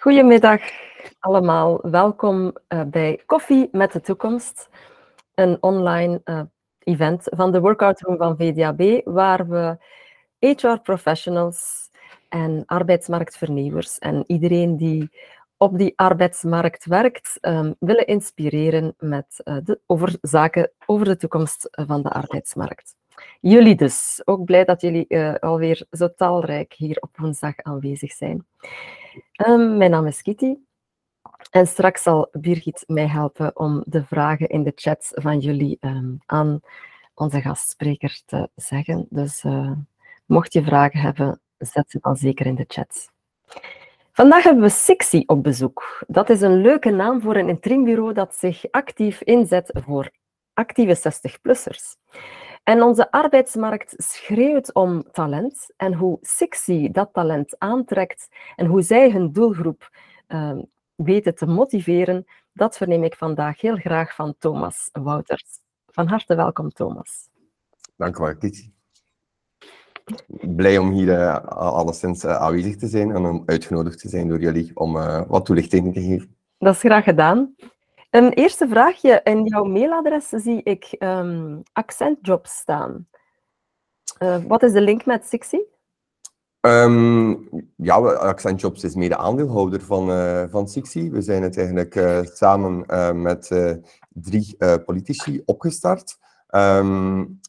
Goedemiddag allemaal. Welkom uh, bij Koffie met de Toekomst, een online uh, event van de Workout Room van VDAB, waar we HR-professionals en arbeidsmarktvernieuwers en iedereen die op die arbeidsmarkt werkt, um, willen inspireren met, uh, de, over zaken over de toekomst van de arbeidsmarkt. Jullie dus. Ook blij dat jullie alweer zo talrijk hier op woensdag aanwezig zijn. Um, mijn naam is Kitty. En straks zal Birgit mij helpen om de vragen in de chat van jullie um, aan onze gastspreker te zeggen. Dus uh, mocht je vragen hebben, zet ze dan zeker in de chat. Vandaag hebben we Sixy op bezoek. Dat is een leuke naam voor een interimbureau dat zich actief inzet voor actieve 60-plussers. En onze arbeidsmarkt schreeuwt om talent en hoe Sixy dat talent aantrekt en hoe zij hun doelgroep uh, weten te motiveren, dat verneem ik vandaag heel graag van Thomas Wouters. Van harte welkom, Thomas. Dank u wel, Kitty. Blij om hier uh, alleszins uh, aanwezig te zijn en om uitgenodigd te zijn door jullie om uh, wat toelichting te geven. Dat is graag gedaan. Een eerste vraagje. In jouw mailadres zie ik um, accentjobs staan. Uh, wat is de link met Sixy? Um, ja, Accentjobs is mede aandeelhouder van, uh, van Sixy. We zijn het eigenlijk uh, samen met drie politici opgestart. Um,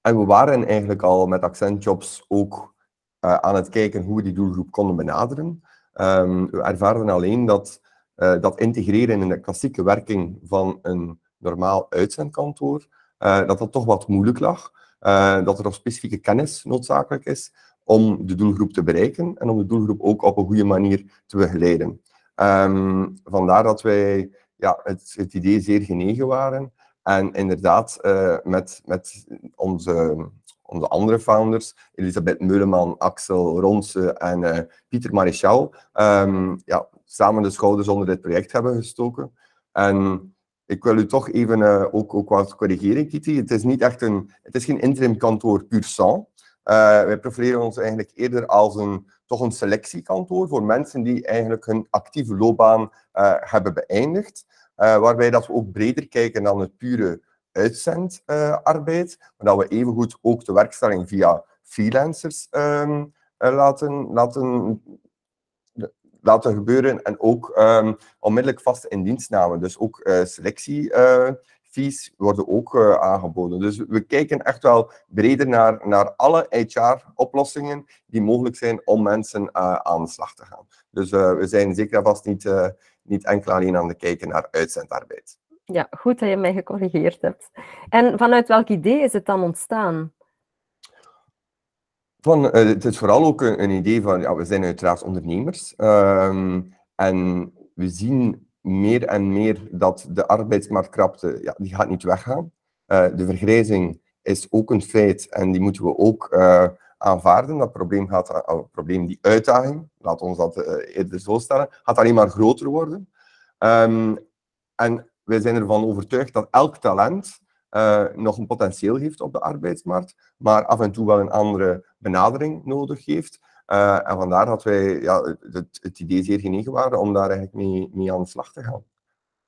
en we waren eigenlijk al met Accentjobs ook aan het kijken hoe we die doelgroep konden benaderen. we ervaren alleen dat uh, dat integreren in de klassieke werking van een normaal uitzendkantoor, uh, dat dat toch wat moeilijk lag. Uh, dat er nog specifieke kennis noodzakelijk is om de doelgroep te bereiken en om de doelgroep ook op een goede manier te begeleiden. Um, vandaar dat wij ja, het, het, idee zeer genegen waren en inderdaad met, met onze, onze andere founders, Elisabeth Meuleman, Axel Ronse en Pieter Marichal, um, ja, samen de schouders onder dit project hebben gestoken. En ik wil u toch even uh, ook, ook wat corrigeren, Kitty. Het is niet echt een, het is geen interim kantoor puur sang. Uh, wij profileren ons eigenlijk eerder als een, toch een selectiekantoor voor mensen die eigenlijk hun actieve loopbaan hebben beëindigd. waarbij dat we ook breder kijken dan het pure uitzendarbeid, maar dat we evengoed ook de werkstelling via freelancers um, laten, laten laten gebeuren en ook um, onmiddellijk vaste indienstname. Dus ook uh, selectiefees uh, worden ook aangeboden. Dus we kijken echt wel breder naar, naar alle HR-oplossingen die mogelijk zijn om mensen aan de slag te gaan. Dus we zijn zeker en vast niet, niet enkel alleen aan het kijken naar uitzendarbeid. Ja, goed dat je mij gecorrigeerd hebt. En vanuit welk idee is het dan ontstaan? Van, uh, het is vooral ook een, idee van, ja, we zijn uiteraard ondernemers. Um, en we zien meer en meer dat de arbeidsmarktkrapte, ja, die gaat niet weggaan. Uh, de vergrijzing is ook een feit en die moeten we ook uh, aanvaarden. Dat probleem gaat, uh, probleem, die uitdaging, laat ons dat eerder zo stellen, gaat alleen maar groter worden. Um, en wij zijn ervan overtuigd dat elk talent uh, nog een potentieel heeft op de arbeidsmarkt, maar af en toe wel een andere benadering nodig heeft. Uh, en vandaar dat wij ja, het, het, idee zeer genegen waren om daar eigenlijk mee, aan de slag te gaan.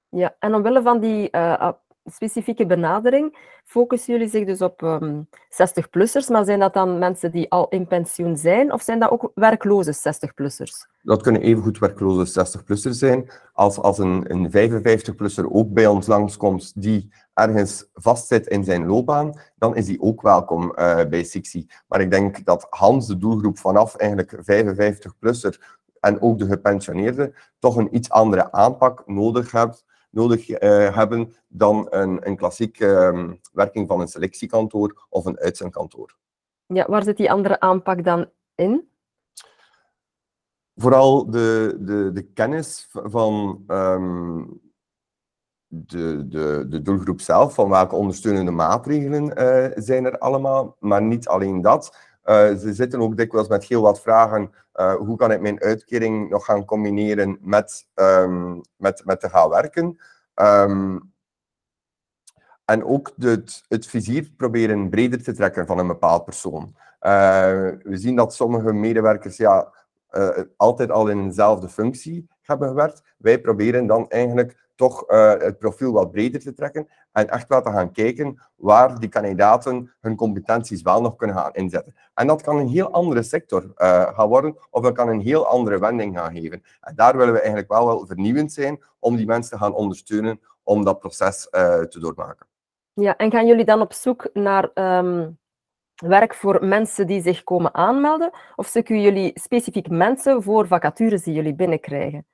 Ja, en omwille van die uh, specifieke benadering focussen jullie zich dus op um, ehm, 60-plussers, maar zijn dat dan mensen die al in pensioen zijn of zijn dat ook werkloze 60-plussers? Dat kunnen evengoed werkloze 60-plussers zijn. Als, als een, een 55-plusser ook bij ons langskomt die ergens vastzit in zijn loopbaan, dan is die ook welkom uh, bij Sixi. Maar ik denk dat Hans de doelgroep vanaf eigenlijk 55-plusser en ook de gepensioneerden toch een iets andere aanpak nodig heeft nodig uh, hebben dan een, een klassieke uh, werking van een selectiekantoor of een uitzendkantoor. Ja, waar zit die andere aanpak dan in? Vooral de, de, de kennis van um, de, de, de doelgroep zelf, van welke ondersteunende maatregelen uh, zijn er allemaal, maar niet alleen dat. Uh, ze zitten ook dikwijls met heel wat vragen. Uh, hoe kan ik mijn uitkering nog gaan combineren met, um, met, met te gaan werken? Um, en ook het, het vizier proberen breder te trekken van een bepaald persoon. Uh, we zien dat sommige medewerkers ja, altijd al in eenzelfde functie hebben gewerkt. Wij proberen dan eigenlijk toch het profiel wat breder te trekken en echt wel te gaan kijken waar die kandidaten hun competenties wel nog kunnen gaan inzetten. En dat kan een heel andere sector gaan worden, of dat kan een heel andere wending gaan geven. En daar willen we eigenlijk wel, wel vernieuwend zijn om die mensen te gaan ondersteunen om dat proces te doormaken. Ja, en gaan jullie dan op zoek naar ehm, werk voor mensen die zich komen aanmelden? Of zoeken jullie specifiek mensen voor vacatures die jullie binnenkrijgen?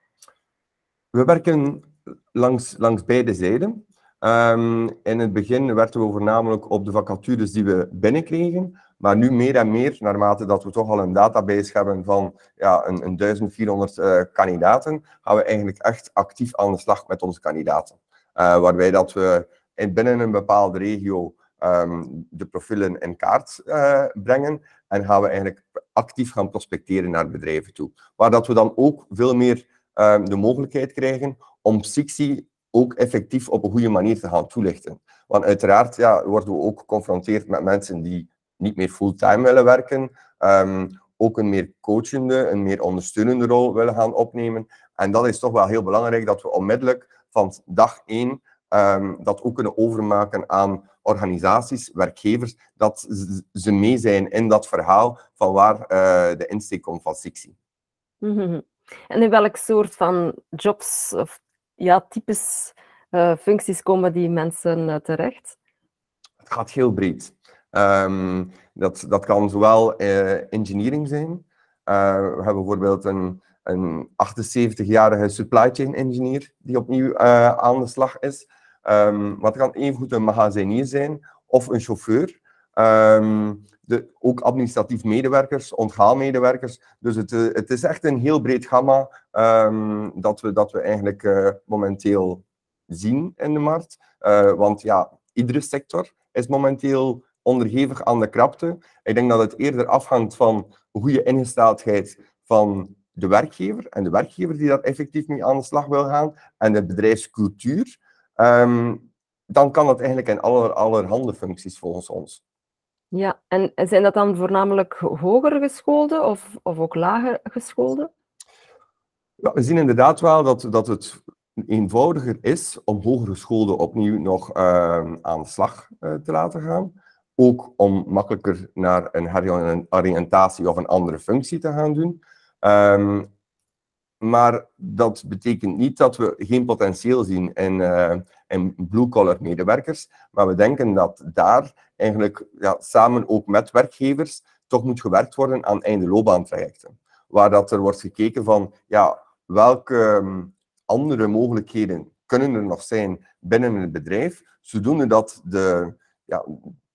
We werken langs, langs beide zijden. Um, in het begin werkten we voornamelijk op de vacatures die we binnenkregen. Maar nu meer en meer, naarmate dat we toch al een database hebben van ja, een, een 1400 uh, kandidaten, gaan we eigenlijk echt actief aan de slag met onze kandidaten. Uh, waarbij dat we in, binnen een bepaalde regio um, de profielen in kaart uh, brengen en gaan we eigenlijk actief gaan prospecteren naar bedrijven toe. Waar dat we dan ook veel meer um, de mogelijkheid krijgen om Sixi ook effectief op een goede manier te gaan toelichten. Want uiteraard ja, worden we ook geconfronteerd met mensen die niet meer fulltime willen werken, um, ook een meer coachende, een meer ondersteunende rol willen gaan opnemen. En dat is toch wel heel belangrijk dat we onmiddellijk van dag één um, dat ook kunnen overmaken aan organisaties, werkgevers, dat ze mee zijn in dat verhaal van waar uh, de insteek komt van Sixi. Mm -hmm. En in welk soort van jobs of ja, types uh, functies komen die mensen uh, terecht? Het gaat heel breed. Um, dat, dat kan zowel engineering zijn. we hebben bijvoorbeeld een, een 78-jarige supply chain engineer die opnieuw aan de slag is. Um, maar het kan evengoed een magazinier zijn of een chauffeur. Um, de, ook administratief medewerkers, onthaalmedewerkers. Dus het, eh, het is echt een heel breed gamma um, dat, we, dat we eigenlijk uh, momenteel zien in de markt. Uh, want ja, iedere sector is momenteel onderhevig aan de krapte. Ik denk dat het eerder afhangt van goede ingesteldheid van de werkgever en de werkgever die daar effectief mee aan de slag wil gaan en de bedrijfscultuur. Um, dan kan dat eigenlijk in aller, allerhande functies volgens ons. Ja, en zijn dat dan voornamelijk hoger geschoolde of, of ook lager geschoolde? Ja, we zien inderdaad wel dat, dat het eenvoudiger is om hoger geschoolden opnieuw nog uh, aan de slag uh, te laten gaan. Ook om makkelijker naar een heroriëntatie of een andere functie te gaan doen. Um, maar dat betekent niet dat we geen potentieel zien in, uh, blue-collar medewerkers. Maar we denken dat daar eigenlijk ja, samen ook met werkgevers toch moet gewerkt worden aan einde loopbaantrajecten. Waar dat er wordt gekeken van ja, welke um, andere mogelijkheden kunnen er nog zijn binnen het bedrijf, zodoende dat de, ja,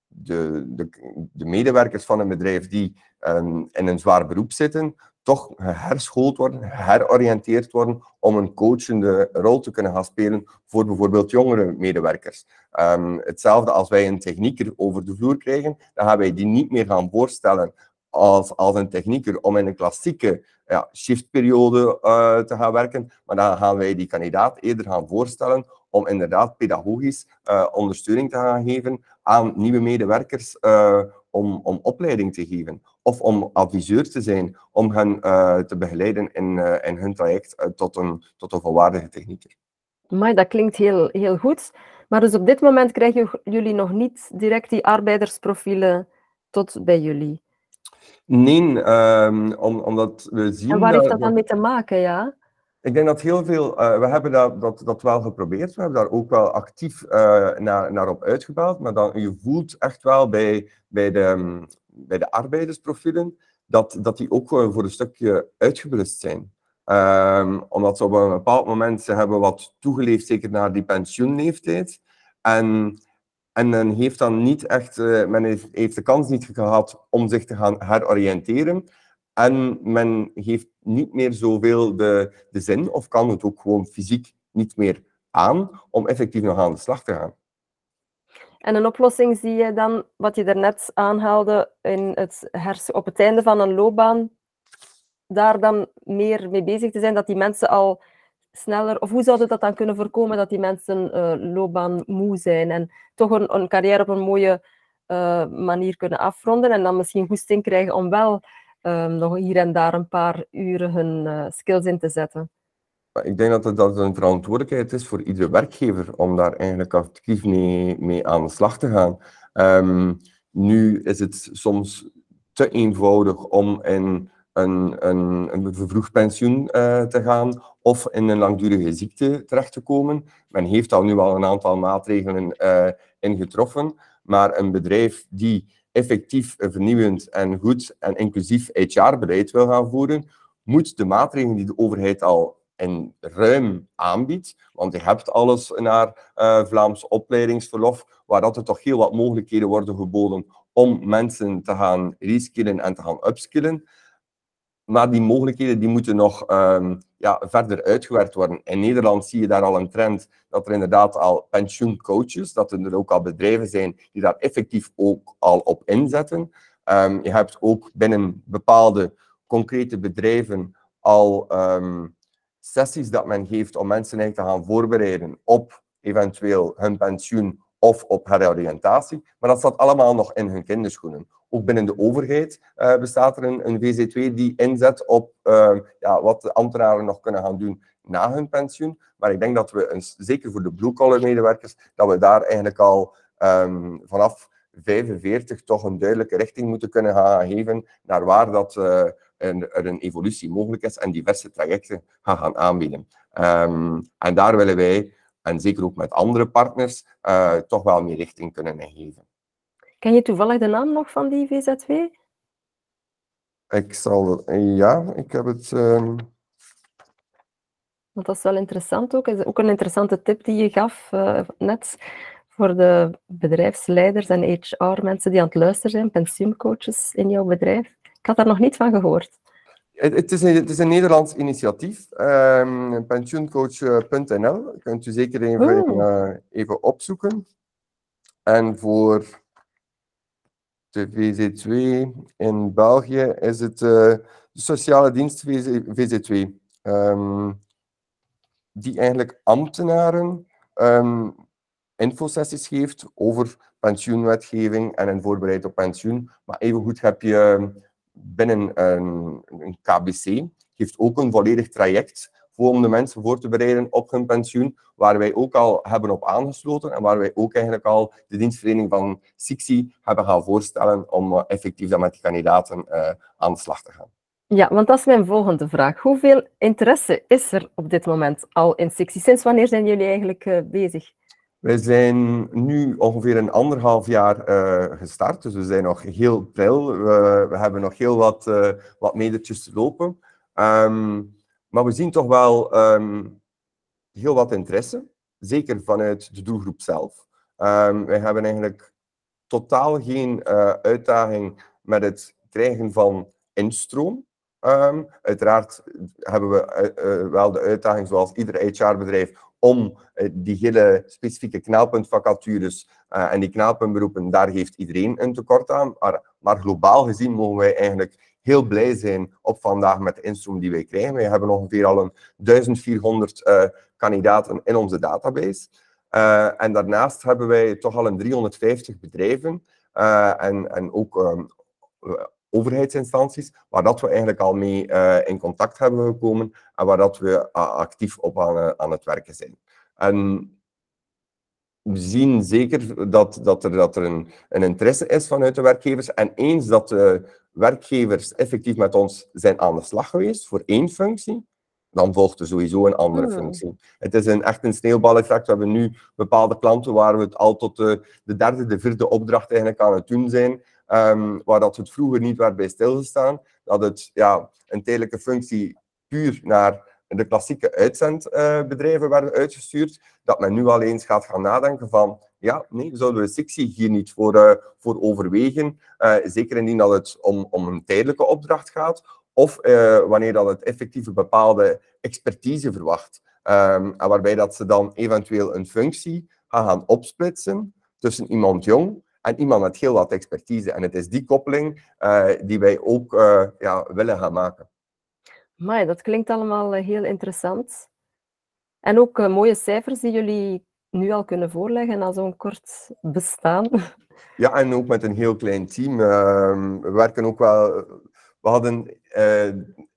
de, de, de medewerkers van een bedrijf die um, in een zwaar beroep zitten, toch herschoold worden, heroriënteerd worden om een coachende rol te kunnen gaan spelen voor bijvoorbeeld jongere medewerkers. Um, hetzelfde als wij een technieker over de vloer krijgen, dan gaan wij die niet meer gaan voorstellen als, als een technieker om in een klassieke ja, shiftperiode uh, te gaan werken, maar dan gaan wij die kandidaat eerder gaan voorstellen om inderdaad pedagogisch uh, ondersteuning te gaan geven aan nieuwe medewerkers uh, om, om opleiding te geven of om adviseur te zijn, om hen uh, te begeleiden in, uh, in hun traject uh, tot, een, tot een volwaardige technieker. Maar dat klinkt heel, heel goed. Maar dus op dit moment krijgen jullie nog niet direct die arbeidersprofielen tot bij jullie? Nee, um, om, omdat we zien... En waar heeft dat dan mee te maken, ja? Ik denk dat heel veel, uh, we hebben dat, dat, dat wel geprobeerd, we hebben daar ook wel actief uh, naar, naar op uitgebouwd, maar dan, je voelt echt wel bij, bij, de, bij de arbeidersprofielen dat, dat die ook voor een stukje uitgeblust zijn. Um, omdat ze op een bepaald moment ze hebben wat toegeleefd, zeker naar die pensioenleeftijd. En, en men heeft dan niet echt, uh, men heeft, heeft de kans niet gehad om zich te gaan heroriënteren. En men heeft niet meer zoveel de, de zin, of kan het ook gewoon fysiek niet meer aan, om effectief nog aan de slag te gaan. En een oplossing zie je dan, wat je daarnet aanhaalde, in het hersen, op het einde van een loopbaan, daar dan meer mee bezig te zijn, dat die mensen al sneller, of hoe zouden dat dan kunnen voorkomen dat die mensen uh, loopbaan moe zijn en toch een, een carrière op een mooie uh, manier kunnen afronden en dan misschien goesting krijgen om wel um, nog hier en daar een paar uren hun uh, skills in te zetten? Ik denk dat het, dat een verantwoordelijkheid is voor iedere werkgever om daar eigenlijk actief mee, aan de slag te gaan. Um, nu is het soms te eenvoudig om in een, een, een vervroegd pensioen uh, te gaan of in een langdurige ziekte terecht te komen. Men heeft al nu al een aantal maatregelen uh, ingetroffen, maar een bedrijf die effectief vernieuwend en goed en inclusief HR-beleid wil gaan voeren, moet de maatregelen die de overheid al in ruim aanbiedt, want je hebt alles naar uh, Vlaams opleidingsverlof, waar dat er toch heel wat mogelijkheden worden geboden om mensen te gaan reskillen en te gaan upskillen. Maar die mogelijkheden die moeten nog um, ja, verder uitgewerkt worden. In Nederland zie je daar al een trend dat er inderdaad al pensioencoaches, dat er ook al bedrijven zijn die daar effectief ook al op inzetten. Um, je hebt ook binnen bepaalde concrete bedrijven al um, sessies dat men geeft om mensen eigenlijk te gaan voorbereiden op eventueel hun pensioen of op heroriëntatie. Maar dat staat allemaal nog in hun kinderschoenen. Ook binnen de overheid uh, bestaat er een, een, VC2 die inzet op uh, ja, wat de ambtenaren nog kunnen gaan doen na hun pensioen. Maar ik denk dat we, een, zeker voor de blue-collar medewerkers, dat we daar eigenlijk al um, vanaf 45 toch een duidelijke richting moeten kunnen gaan geven naar waar dat, uh, een, er een evolutie mogelijk is en diverse trajecten gaan, gaan aanbieden. Um, en daar willen wij en zeker ook met andere partners, uh, toch wel meer richting kunnen geven. Ken je toevallig de naam nog van die VZW? Ik zal, ja, ik heb het. Um... Want dat is wel interessant ook. is ook een interessante tip die je gaf uh, net voor de bedrijfsleiders en HR-mensen die aan het luisteren zijn, pensioencoaches in jouw bedrijf. Ik had daar nog niet van gehoord. Het is, een, het is een Nederlands initiatief, um, pensioencoach.nl. Kunt u zeker even, uh, even opzoeken. En voor de VZ2 in België is het uh, de sociale dienst VZ2, um, ehm, die eigenlijk ambtenaren um, infosessies geeft over pensioenwetgeving en een voorbereid op pensioen. Maar evengoed heb je binnen een, KBC geeft ook een volledig traject om de mensen voor te bereiden op hun pensioen, waar wij ook al hebben op aangesloten en waar wij ook eigenlijk al de dienstverlening van SIXI hebben gaan voorstellen om uh, effectief met die kandidaten uh, aan de slag te gaan. Ja, want dat is mijn volgende vraag. Hoeveel interesse is er op dit moment al in SIXI? Sinds wanneer zijn jullie eigenlijk uh, bezig? Wij zijn nu ongeveer een anderhalf jaar uh, gestart, dus we zijn nog heel pril. We, we hebben nog heel wat, uh, wat metertjes te lopen. Um, maar we zien toch wel um, heel wat interesse, zeker vanuit de doelgroep zelf. Um, wij hebben eigenlijk totaal geen uh, uitdaging met het krijgen van instroom. Uiteraard hebben we wel de uitdaging, zoals ieder HR-bedrijf, om uh, die hele specifieke knelpuntvacatures uh, en die knelpuntberoepen, daar heeft iedereen een tekort aan. Maar, maar, globaal gezien mogen wij eigenlijk heel blij zijn op vandaag met de instroom die wij krijgen. Wij hebben ongeveer al een 1400 uh, kandidaten in onze database. en daarnaast hebben wij toch al een 350 bedrijven en, en ook um, overheidsinstanties, waar dat we eigenlijk al mee uh, in contact hebben gekomen en waar dat we uh, actief op aan, uh, aan het werken zijn. En we zien zeker dat, dat er, dat er een, een interesse is vanuit de werkgevers. En eens dat de werkgevers effectief met ons zijn aan de slag geweest voor één functie, dan volgt er sowieso een andere hmm. functie. Het is een, echt een sneeuwbaleffect. We hebben nu bepaalde klanten waar we het al tot de, de derde, de vierde opdracht eigenlijk aan het doen zijn. Um, waar dat het vroeger niet werd bij stilgestaan. Dat het ja, een tijdelijke functie puur naar de klassieke uitzendbedrijven uh, werden uitgestuurd. Dat men nu al eens gaat gaan nadenken van ja, nee, zouden we sectie hier niet voor, uh, voor overwegen? Uh, zeker indien dat het om, om een tijdelijke opdracht gaat. Of wanneer dat het effectieve bepaalde expertise verwacht. Um, en waarbij dat ze dan eventueel een functie gaan, gaan opsplitsen tussen iemand jong en iemand met heel wat expertise. En het is die koppeling uh, die wij ook uh, ja, willen gaan maken. Maar dat klinkt allemaal eh, heel interessant. En ook uh, mooie cijfers die jullie nu al kunnen voorleggen na zo'n kort bestaan. Ja, en ook met een heel klein team. Uh, we werken ook wel we hadden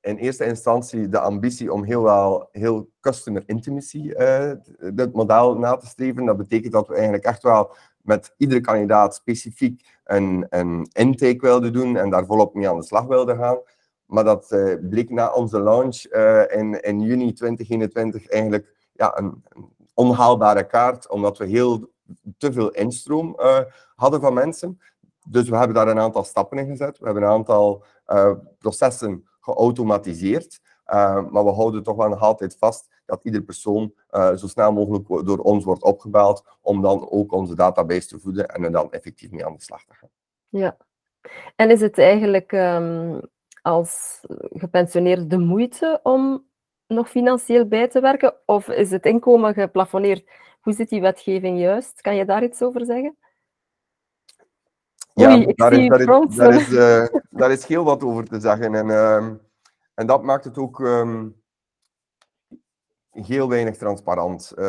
in eerste instantie de ambitie om heel wel heel customer intimacy uh, dit model na te streven. Dat betekent dat we eigenlijk echt wel met iedere kandidaat specifiek een, een intake wilden doen en daar volop mee aan de slag wilden gaan. Maar dat uh, bleek na onze launch in, in juni 2021 eigenlijk ja, een, onhaalbare kaart, omdat we heel te veel instroom hadden van mensen. Dus we hebben daar een aantal stappen in gezet. We hebben een aantal processen geautomatiseerd. Maar we houden toch wel nog altijd vast dat iedere persoon uh, zo snel mogelijk door ons wordt opgebeld om dan ook onze database te voeden en er dan effectief mee aan de slag te gaan. Ja. En is het eigenlijk um, als gepensioneerde de moeite om nog financieel bij te werken? Of is het inkomen geplafonneerd? Hoe zit die wetgeving juist? Kan je daar iets over zeggen? Ja, Oei, daar, is, daar, is, daar, is, uh, daar is heel wat over te zeggen. En, uh, en dat maakt het ook um, heel weinig transparant. Uh,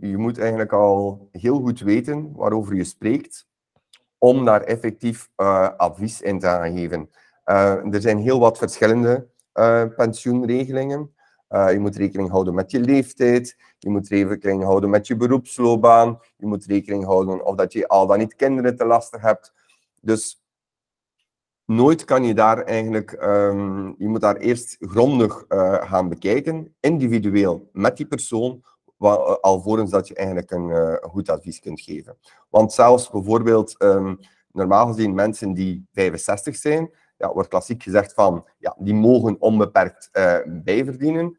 je, moet eigenlijk al heel goed weten waarover je spreekt, om daar effectief advies in te gaan geven. er zijn heel wat verschillende pensioenregelingen. Je moet rekening houden met je leeftijd, je moet rekening houden met je beroepsloopbaan, je moet rekening houden of dat je al dan niet kinderen te lastig hebt. Dus nooit kan je daar eigenlijk, um, je moet daar eerst grondig uh, gaan bekijken, individueel met die persoon, alvorens dat je eigenlijk een uh, goed advies kunt geven. Want zelfs bijvoorbeeld, um, normaal gezien mensen die 65 zijn, wordt klassiek gezegd van, ja, die mogen onbeperkt bijverdienen.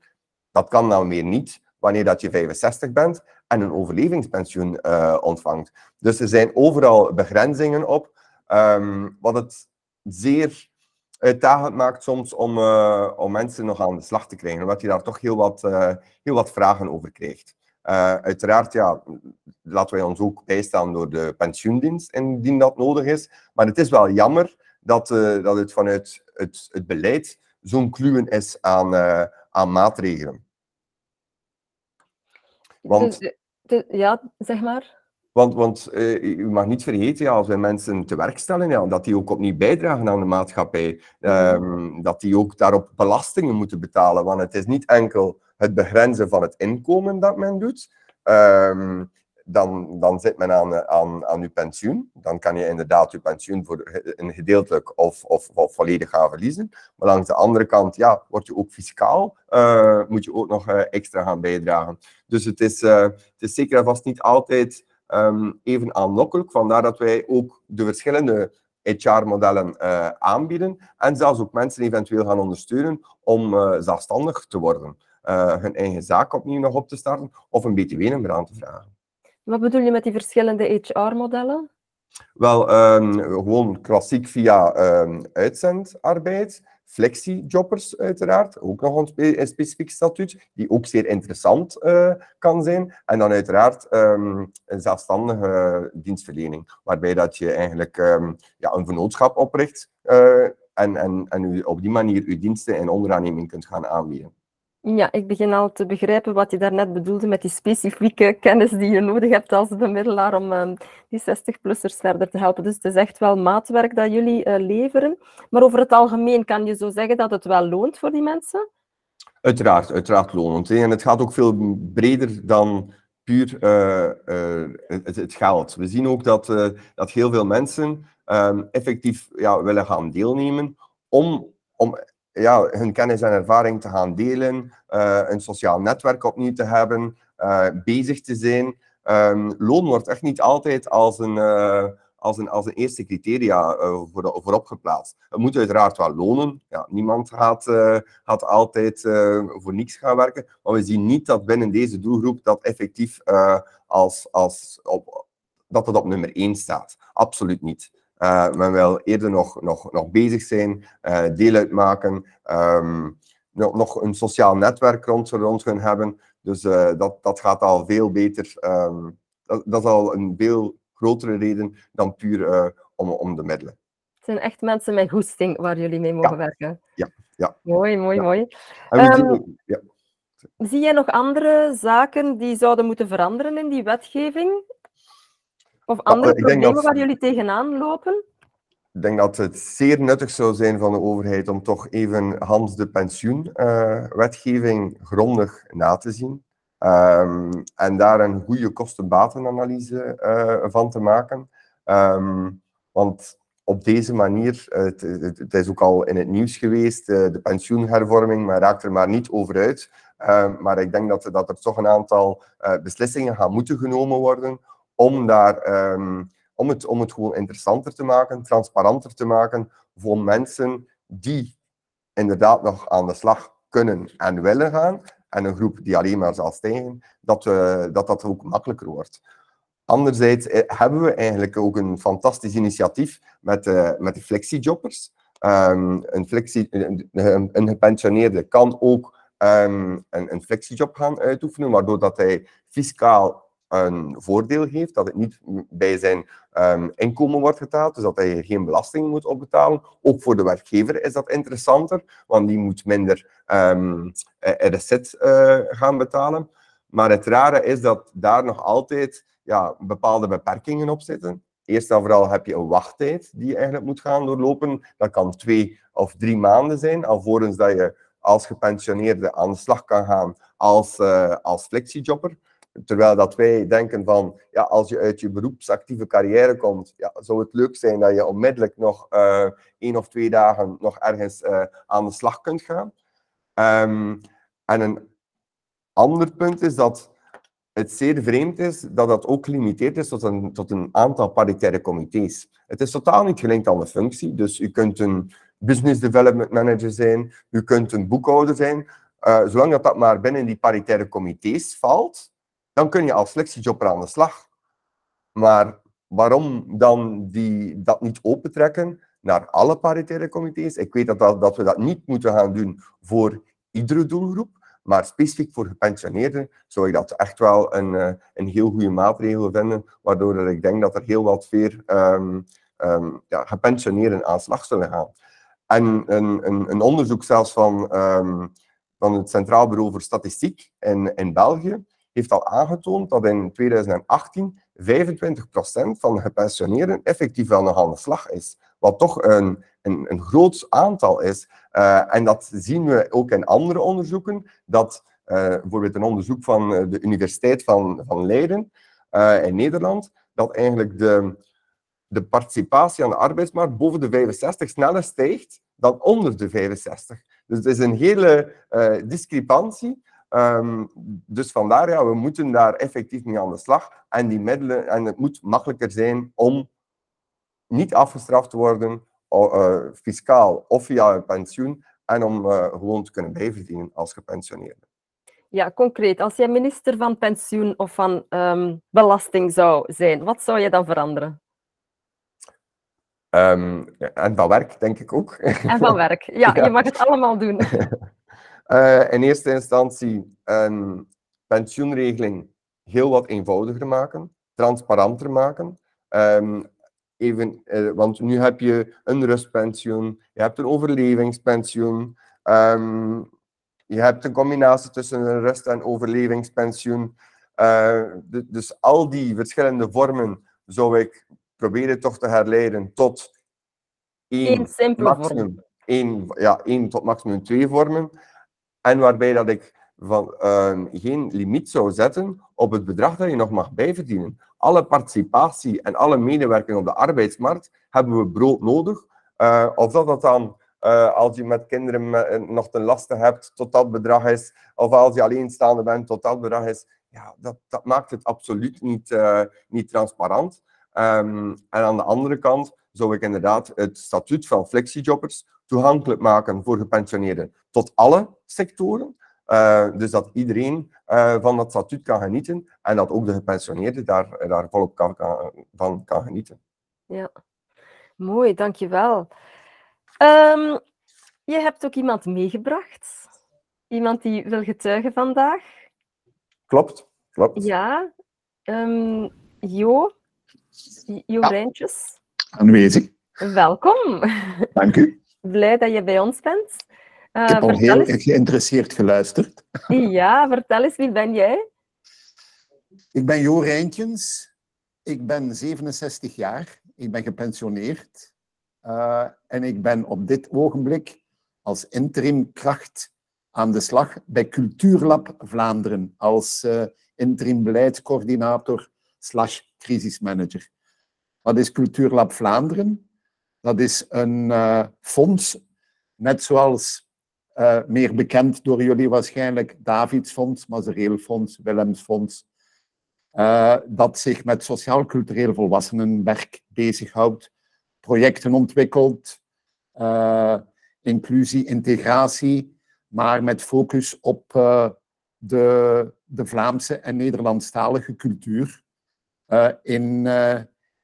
Dat kan nou meer niet, wanneer dat je 65 bent en een overlevingspensioen ontvangt. Dus er zijn overal begrenzingen op, Um, wat het zeer uitdagend maakt soms om, uh, om mensen nog aan de slag te krijgen, omdat je daar toch heel wat, uh, heel wat vragen over krijgt. Uh, uiteraard, ja, laten wij ons ook bijstaan door de pensioendienst indien dat nodig is. Maar het is wel jammer dat, dat het vanuit het, het beleid zo'n kluwen is aan, aan maatregelen. Want, ja, zeg maar. Want, want uh, u mag niet vergeten, ja, als wij mensen te werk stellen, ja, dat die ook opnieuw bijdragen aan de maatschappij. Um, dat die ook daarop belastingen moeten betalen. Want het is niet enkel het begrenzen van het inkomen dat men doet. Um, dan, dan zit men aan, aan, aan uw pensioen. Dan kan je inderdaad uw pensioen voor een gedeeltelijk of, of, of volledig gaan verliezen. Maar langs de andere kant, ja, word je ook fiscaal, uh, moet je ook nog uh, extra gaan bijdragen. Dus het is, het is zeker en vast niet altijd um, even aanlokkelijk. Vandaar dat wij ook de verschillende HR-modellen uh, eh, aanbieden en zelfs ook mensen eventueel gaan ondersteunen om uh, zelfstandig te worden. Uh, hun eigen zaak opnieuw nog op te starten of een btw-nummer aan te vragen. Wat bedoel je met die verschillende HR-modellen? Wel, um, gewoon klassiek via um, uitzendarbeid, flexiejobbers uiteraard, ook nog een, spe een, specifiek statuut, die ook zeer interessant uh, kan zijn. En dan uiteraard um, een zelfstandige dienstverlening, waarbij dat je eigenlijk um, ja, een vennootschap opricht uh, en, en, en u op die manier uw diensten in onderaanneming kunt gaan aanbieden. Ja, ik begin al te begrijpen wat je daarnet bedoelde met die specifieke kennis die je nodig hebt als bemiddelaar om um, die 60-plussers verder te helpen. Dus het is echt wel maatwerk dat jullie uh, leveren. Maar over het algemeen kan je zo zeggen dat het wel loont voor die mensen? Uiteraard, uiteraard lonend. En het gaat ook veel breder dan puur uh, uh, het, het, geld. We zien ook dat, dat heel veel mensen um, effectief ja, willen gaan deelnemen om, om ja, hun kennis en ervaring te gaan delen, uh, een sociaal netwerk opnieuw te hebben, uh, bezig te zijn. Um, loon wordt echt niet altijd als een, uh, als een, als een eerste criteria voor, voorop geplaatst. Het moet uiteraard wel lonen. Ja, niemand gaat, gaat altijd voor niks gaan werken. Maar we zien niet dat binnen deze doelgroep dat effectief als, als op, dat op nummer 1 staat. Absoluut niet. Uh, men wil eerder nog, nog, nog bezig zijn, uh, deel uitmaken, um, nog, nog een sociaal netwerk rond, rond hun hebben. Dus uh, dat, dat gaat al veel beter. Um, dat, dat, is al een veel grotere reden dan puur om, om de middelen. Het zijn echt mensen met goesting waar jullie mee mogen ja. werken. Ja, ja. Mooi, mooi, ja. mooi. Um, ja. Zie jij nog andere zaken die zouden moeten veranderen in die wetgeving? Of andere problemen dat... waar jullie tegenaan lopen? ik denk dat het zeer nuttig zou zijn van de overheid om toch even Hans de pensioenwetgeving grondig na te zien. Ehm, en daar een goede kosten-batenanalyse uh, van te maken. Ehm, want op deze manier, het, het, is ook al in het nieuws geweest, uh, de pensioenhervorming, maar raakt er maar niet over uit. Ehm, maar ik denk dat, dat er toch een aantal beslissingen gaan moeten genomen worden om, daar, om, het, om het gewoon interessanter te maken, transparanter te maken voor mensen die inderdaad nog aan de slag kunnen en willen gaan en een groep die alleen maar zal stijgen, dat, uh, dat dat ook makkelijker wordt. Anderzijds eh, hebben we eigenlijk ook een fantastisch initiatief met, uh, met de flexiejobbers. Um, een, flexie, een, een, gepensioneerde kan ook um, een, een flexiejob gaan uitoefenen, waardoor dat hij fiscaal een voordeel heeft, dat het niet bij zijn um, inkomen wordt betaald, dus dat hij geen belasting moet opbetalen. Ook voor de werkgever is dat interessanter, want die moet minder um, gaan betalen. Maar het rare is dat daar nog altijd ja, bepaalde beperkingen op zitten. Eerst en vooral heb je een wachttijd die je eigenlijk moet gaan doorlopen. Dat kan twee of drie maanden zijn, alvorens dat je als gepensioneerde aan de slag kan gaan als, uh, als flexijobber. Terwijl dat wij denken van, ja, als je uit je beroepsactieve carrière komt, ja, zou het leuk zijn dat je onmiddellijk nog uh, één of twee dagen nog ergens uh, aan de slag kunt gaan. Um, en een ander punt is dat het zeer vreemd is dat dat ook gelimiteerd is tot een, tot een aantal paritaire comité's. Het is totaal niet gelinkt aan de functie, dus u kunt een business development manager zijn, u kunt een boekhouder zijn, uh, zolang dat, dat maar binnen die paritaire comité's valt, dan kun je als flexijobber aan de slag. Maar waarom dan die, dat niet opentrekken naar alle paritaire comité's? Ik weet dat, dat, dat we dat niet moeten gaan doen voor iedere doelgroep, maar specifiek voor gepensioneerden zou ik dat echt wel een, eh, een heel goede maatregel vinden, waardoor ik denk dat er heel wat meer um, um, ja, gepensioneerden aan de slag zullen gaan. En een, een, een onderzoek zelfs van, um, van het Centraal Bureau voor Statistiek in, in België heeft al aangetoond dat in 2018 25% van de gepensioneerden effectief wel nog aan de slag is. Wat toch een, een, een groot aantal is. Uh, en dat zien we ook in andere onderzoeken. Dat uh, bijvoorbeeld een onderzoek van eh, de Universiteit van, van Leiden in Nederland, dat eigenlijk de, de participatie aan de arbeidsmarkt boven de 65 sneller stijgt dan onder de 65. Dus het is een hele discrepantie. Um, dus vandaar, ja, we moeten daar effectief mee aan de slag. En die middelen, en het moet makkelijker zijn om niet afgestraft te worden, uh, fiscaal of via een pensioen, en om uh, gewoon te kunnen bijverdienen als gepensioneerde. Ja, concreet. Als jij minister van pensioen of van um, belasting zou zijn, wat zou je dan veranderen? Um, en van werk, denk ik ook. En van werk, ja, ja. je mag het allemaal doen. Uh, in eerste instantie een pensioenregeling heel wat eenvoudiger maken, transparanter maken. Um, even, uh, want nu heb je een rustpensioen, je hebt een overlevingspensioen, um, je hebt een combinatie tussen een rust- en overlevingspensioen. Uh, dus al die verschillende vormen zou ik proberen toch te herleiden tot één, Eén maximum, vorm. één, ja, één tot maximum twee vormen. En waarbij dat ik van, uh, geen limiet zou zetten op het bedrag dat je nog mag bijverdienen. Alle participatie en alle medewerking op de arbeidsmarkt hebben we brood nodig. Uh, of dat dat dan uh, als je met kinderen met, nog ten laste hebt, tot dat bedrag is. Of als je alleenstaande bent, tot dat bedrag is. Ja, dat, dat maakt het absoluut niet, niet transparant. Um, en aan de andere kant zou ik inderdaad het statuut van flexiejobbers toegankelijk maken voor gepensioneerden tot alle sectoren. Uh, dus dat iedereen uh, van dat statuut kan genieten en dat ook de gepensioneerden daar, daar volop kan, kan, van kan genieten. Ja, mooi, dankjewel. Um, je hebt ook iemand meegebracht. Iemand die wil getuigen vandaag. Klopt, klopt. Ja, um, Jo, Jo Ja. Rijntjes. aanwezig. Welkom. Dank u. Blij dat je bij ons bent. Uh, Ik heb al heel eens, geïnteresseerd geluisterd. ja, vertel eens, wie ben jij? Ik ben Jo Rijntjens. Ik ben 67 jaar. Ik ben gepensioneerd. Uh, en ik ben op dit ogenblik als interim kracht aan de slag bij Cultuurlab Vlaanderen als uh, interim beleidscoördinator slash crisismanager. Wat is Cultuurlab Vlaanderen? Dat is een uh, fonds, net zoals uh, meer bekend door jullie waarschijnlijk Davidsfonds, Mazereelfonds, Willemsfonds, uh, dat zich met sociaal-cultureel volwassenenwerk bezighoudt, projecten ontwikkelt, inclusie, integratie, maar met focus op de, de Vlaamse en Nederlandstalige cultuur in,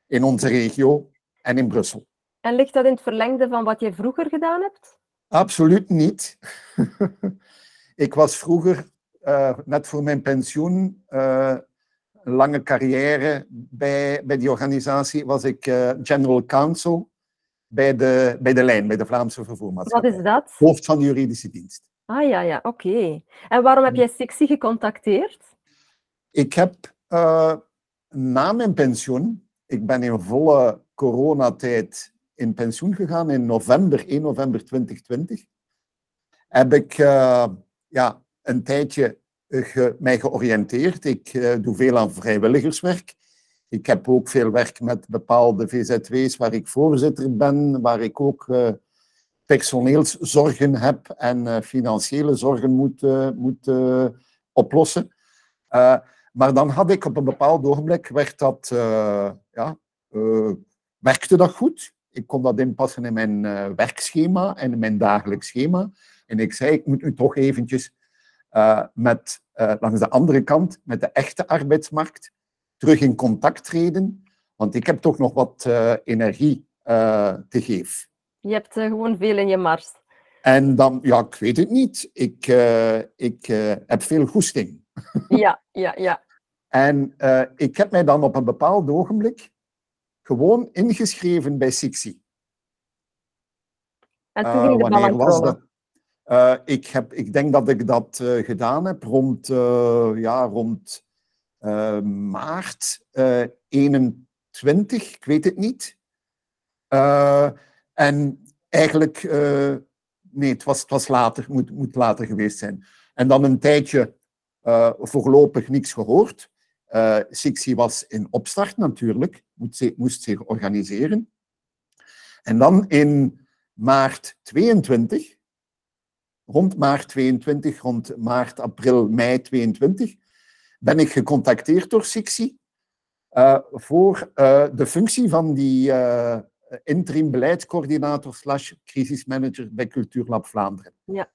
in onze regio en in Brussel. En ligt dat in het verlengde van wat je vroeger gedaan hebt? Absoluut niet. ik was vroeger, uh, net voor mijn pensioen, uh, een lange carrière bij, bij die organisatie, was ik uh, general counsel bij de, bij de lijn, bij de Vlaamse vervoermaatschappij. Wat is dat? Hoofd van de juridische dienst. Ah ja, ja, oké. Okay. En waarom heb jij Sixi gecontacteerd? Ik heb na mijn pensioen, ik ben in volle coronatijd in pensioen gegaan in november, 1 november 2020. Heb ik uh, ja, een tijdje ge, mij georiënteerd. Ik uh, doe veel aan vrijwilligerswerk. Ik heb ook veel werk met bepaalde VZW's waar ik voorzitter ben, waar ik ook uh, personeelszorgen heb en financiële zorgen moet, moet oplossen. maar dan had ik op een bepaald ogenblik, werd dat, ja, werkte dat goed ik kon dat inpassen in mijn uh, werkschema en in mijn dagelijks schema. En ik zei, ik moet nu toch eventjes uh, met, uh, langs de andere kant, met de echte arbeidsmarkt, terug in contact treden. Want ik heb toch nog wat energie te geven. Je hebt gewoon veel in je mars. En dan, ja, ik weet het niet. Ik, ik heb veel goesting. Ja, ja, ja. En ik heb mij dan op een bepaald ogenblik gewoon ingeschreven bij Sixi. En toen ging de uh, wanneer was dat? Uh, ik, heb, ik denk dat ik dat uh, gedaan heb rond, ja, rond maart 21, ik weet het niet. en eigenlijk, nee, het was, het was later, moet, moet later geweest zijn. En dan een tijdje voorlopig niks gehoord. Uh, Sixi was in opstart natuurlijk, moest, moest zich organiseren. En dan in maart 22, rond maart 22, rond maart, april, mei 22, ben ik gecontacteerd door Sixi uh, voor uh, de functie van die uh, interim beleidscoördinator slash crisismanager bij Cultuurlab Vlaanderen. Ja.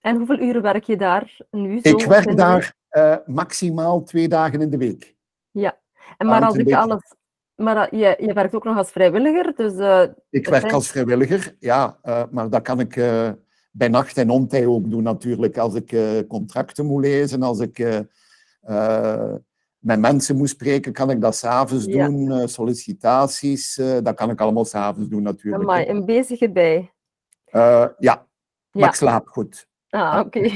En hoeveel uren werk je daar nu? Zo ik werk daar uh, maximaal twee dagen in de week. Ja, en maar als ik alles... Maar je, je werkt ook nog als vrijwilliger, dus... Uh, ik werk als vrijwilliger, ja. Uh, maar dat kan ik bij nacht en ontij ook doen natuurlijk. Als ik contracten moet lezen, als ik met mensen moet spreken, kan ik dat s'avonds ja. doen. sollicitaties, dat kan ik allemaal s'avonds doen natuurlijk. Maar een bezig erbij. ja, ja, ik slaap goed. Ah, oké. Okay.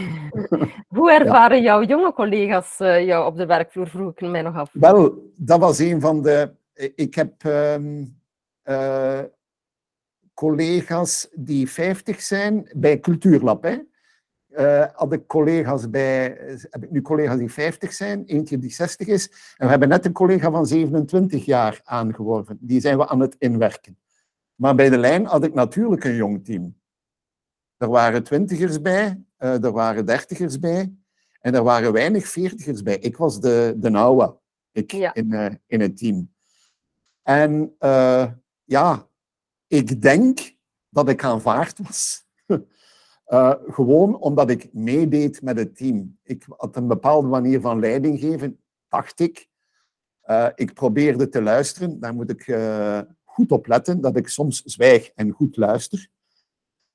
Hoe ervaren ja. jouw jonge collega's uh, jou op de werkvloer, vroeg ik mij nog af. Wel, dat was een van de... Ik heb um, uh, collega's die 50 zijn bij Cultuurlab. Hè. Uh, had ik collega's bij... Heb ik nu collega's die 50 zijn, eentje die 60 is. En we hebben net een collega van 27 jaar aangeworven. Die zijn we aan het inwerken. Maar bij de lijn had ik natuurlijk een jong team. Er waren twintigers bij, uh, er waren dertigers bij en er waren weinig veertigers bij. Ik was de, de nauwe ik, ja. in, uh, in het team. En uh, ja, ik denk dat ik aanvaard was. gewoon omdat ik meedeed met het team. Ik had een bepaalde manier van leiding geven, dacht ik. ik probeerde te luisteren, daar moet ik goed op letten, dat ik soms zwijg en goed luister.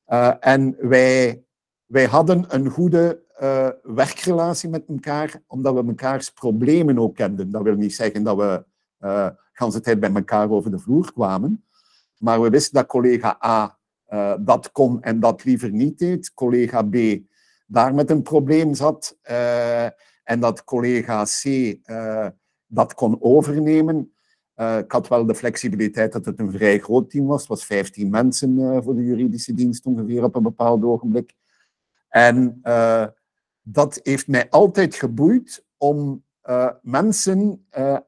Uh, en wij, wij hadden een goede uh, werkrelatie met elkaar, omdat we mekaars problemen ook kenden. Dat wil niet zeggen dat we uh, de tijd bij elkaar over de vloer kwamen. Maar we wisten dat collega A dat kon en dat liever niet deed. Collega B daar met een probleem zat. en dat collega C dat kon overnemen. Uh, ik had wel de flexibiliteit dat het een vrij groot team was. Het was 15 mensen uh, voor de juridische dienst ongeveer op een bepaald ogenblik. En uh, dat heeft mij altijd geboeid om mensen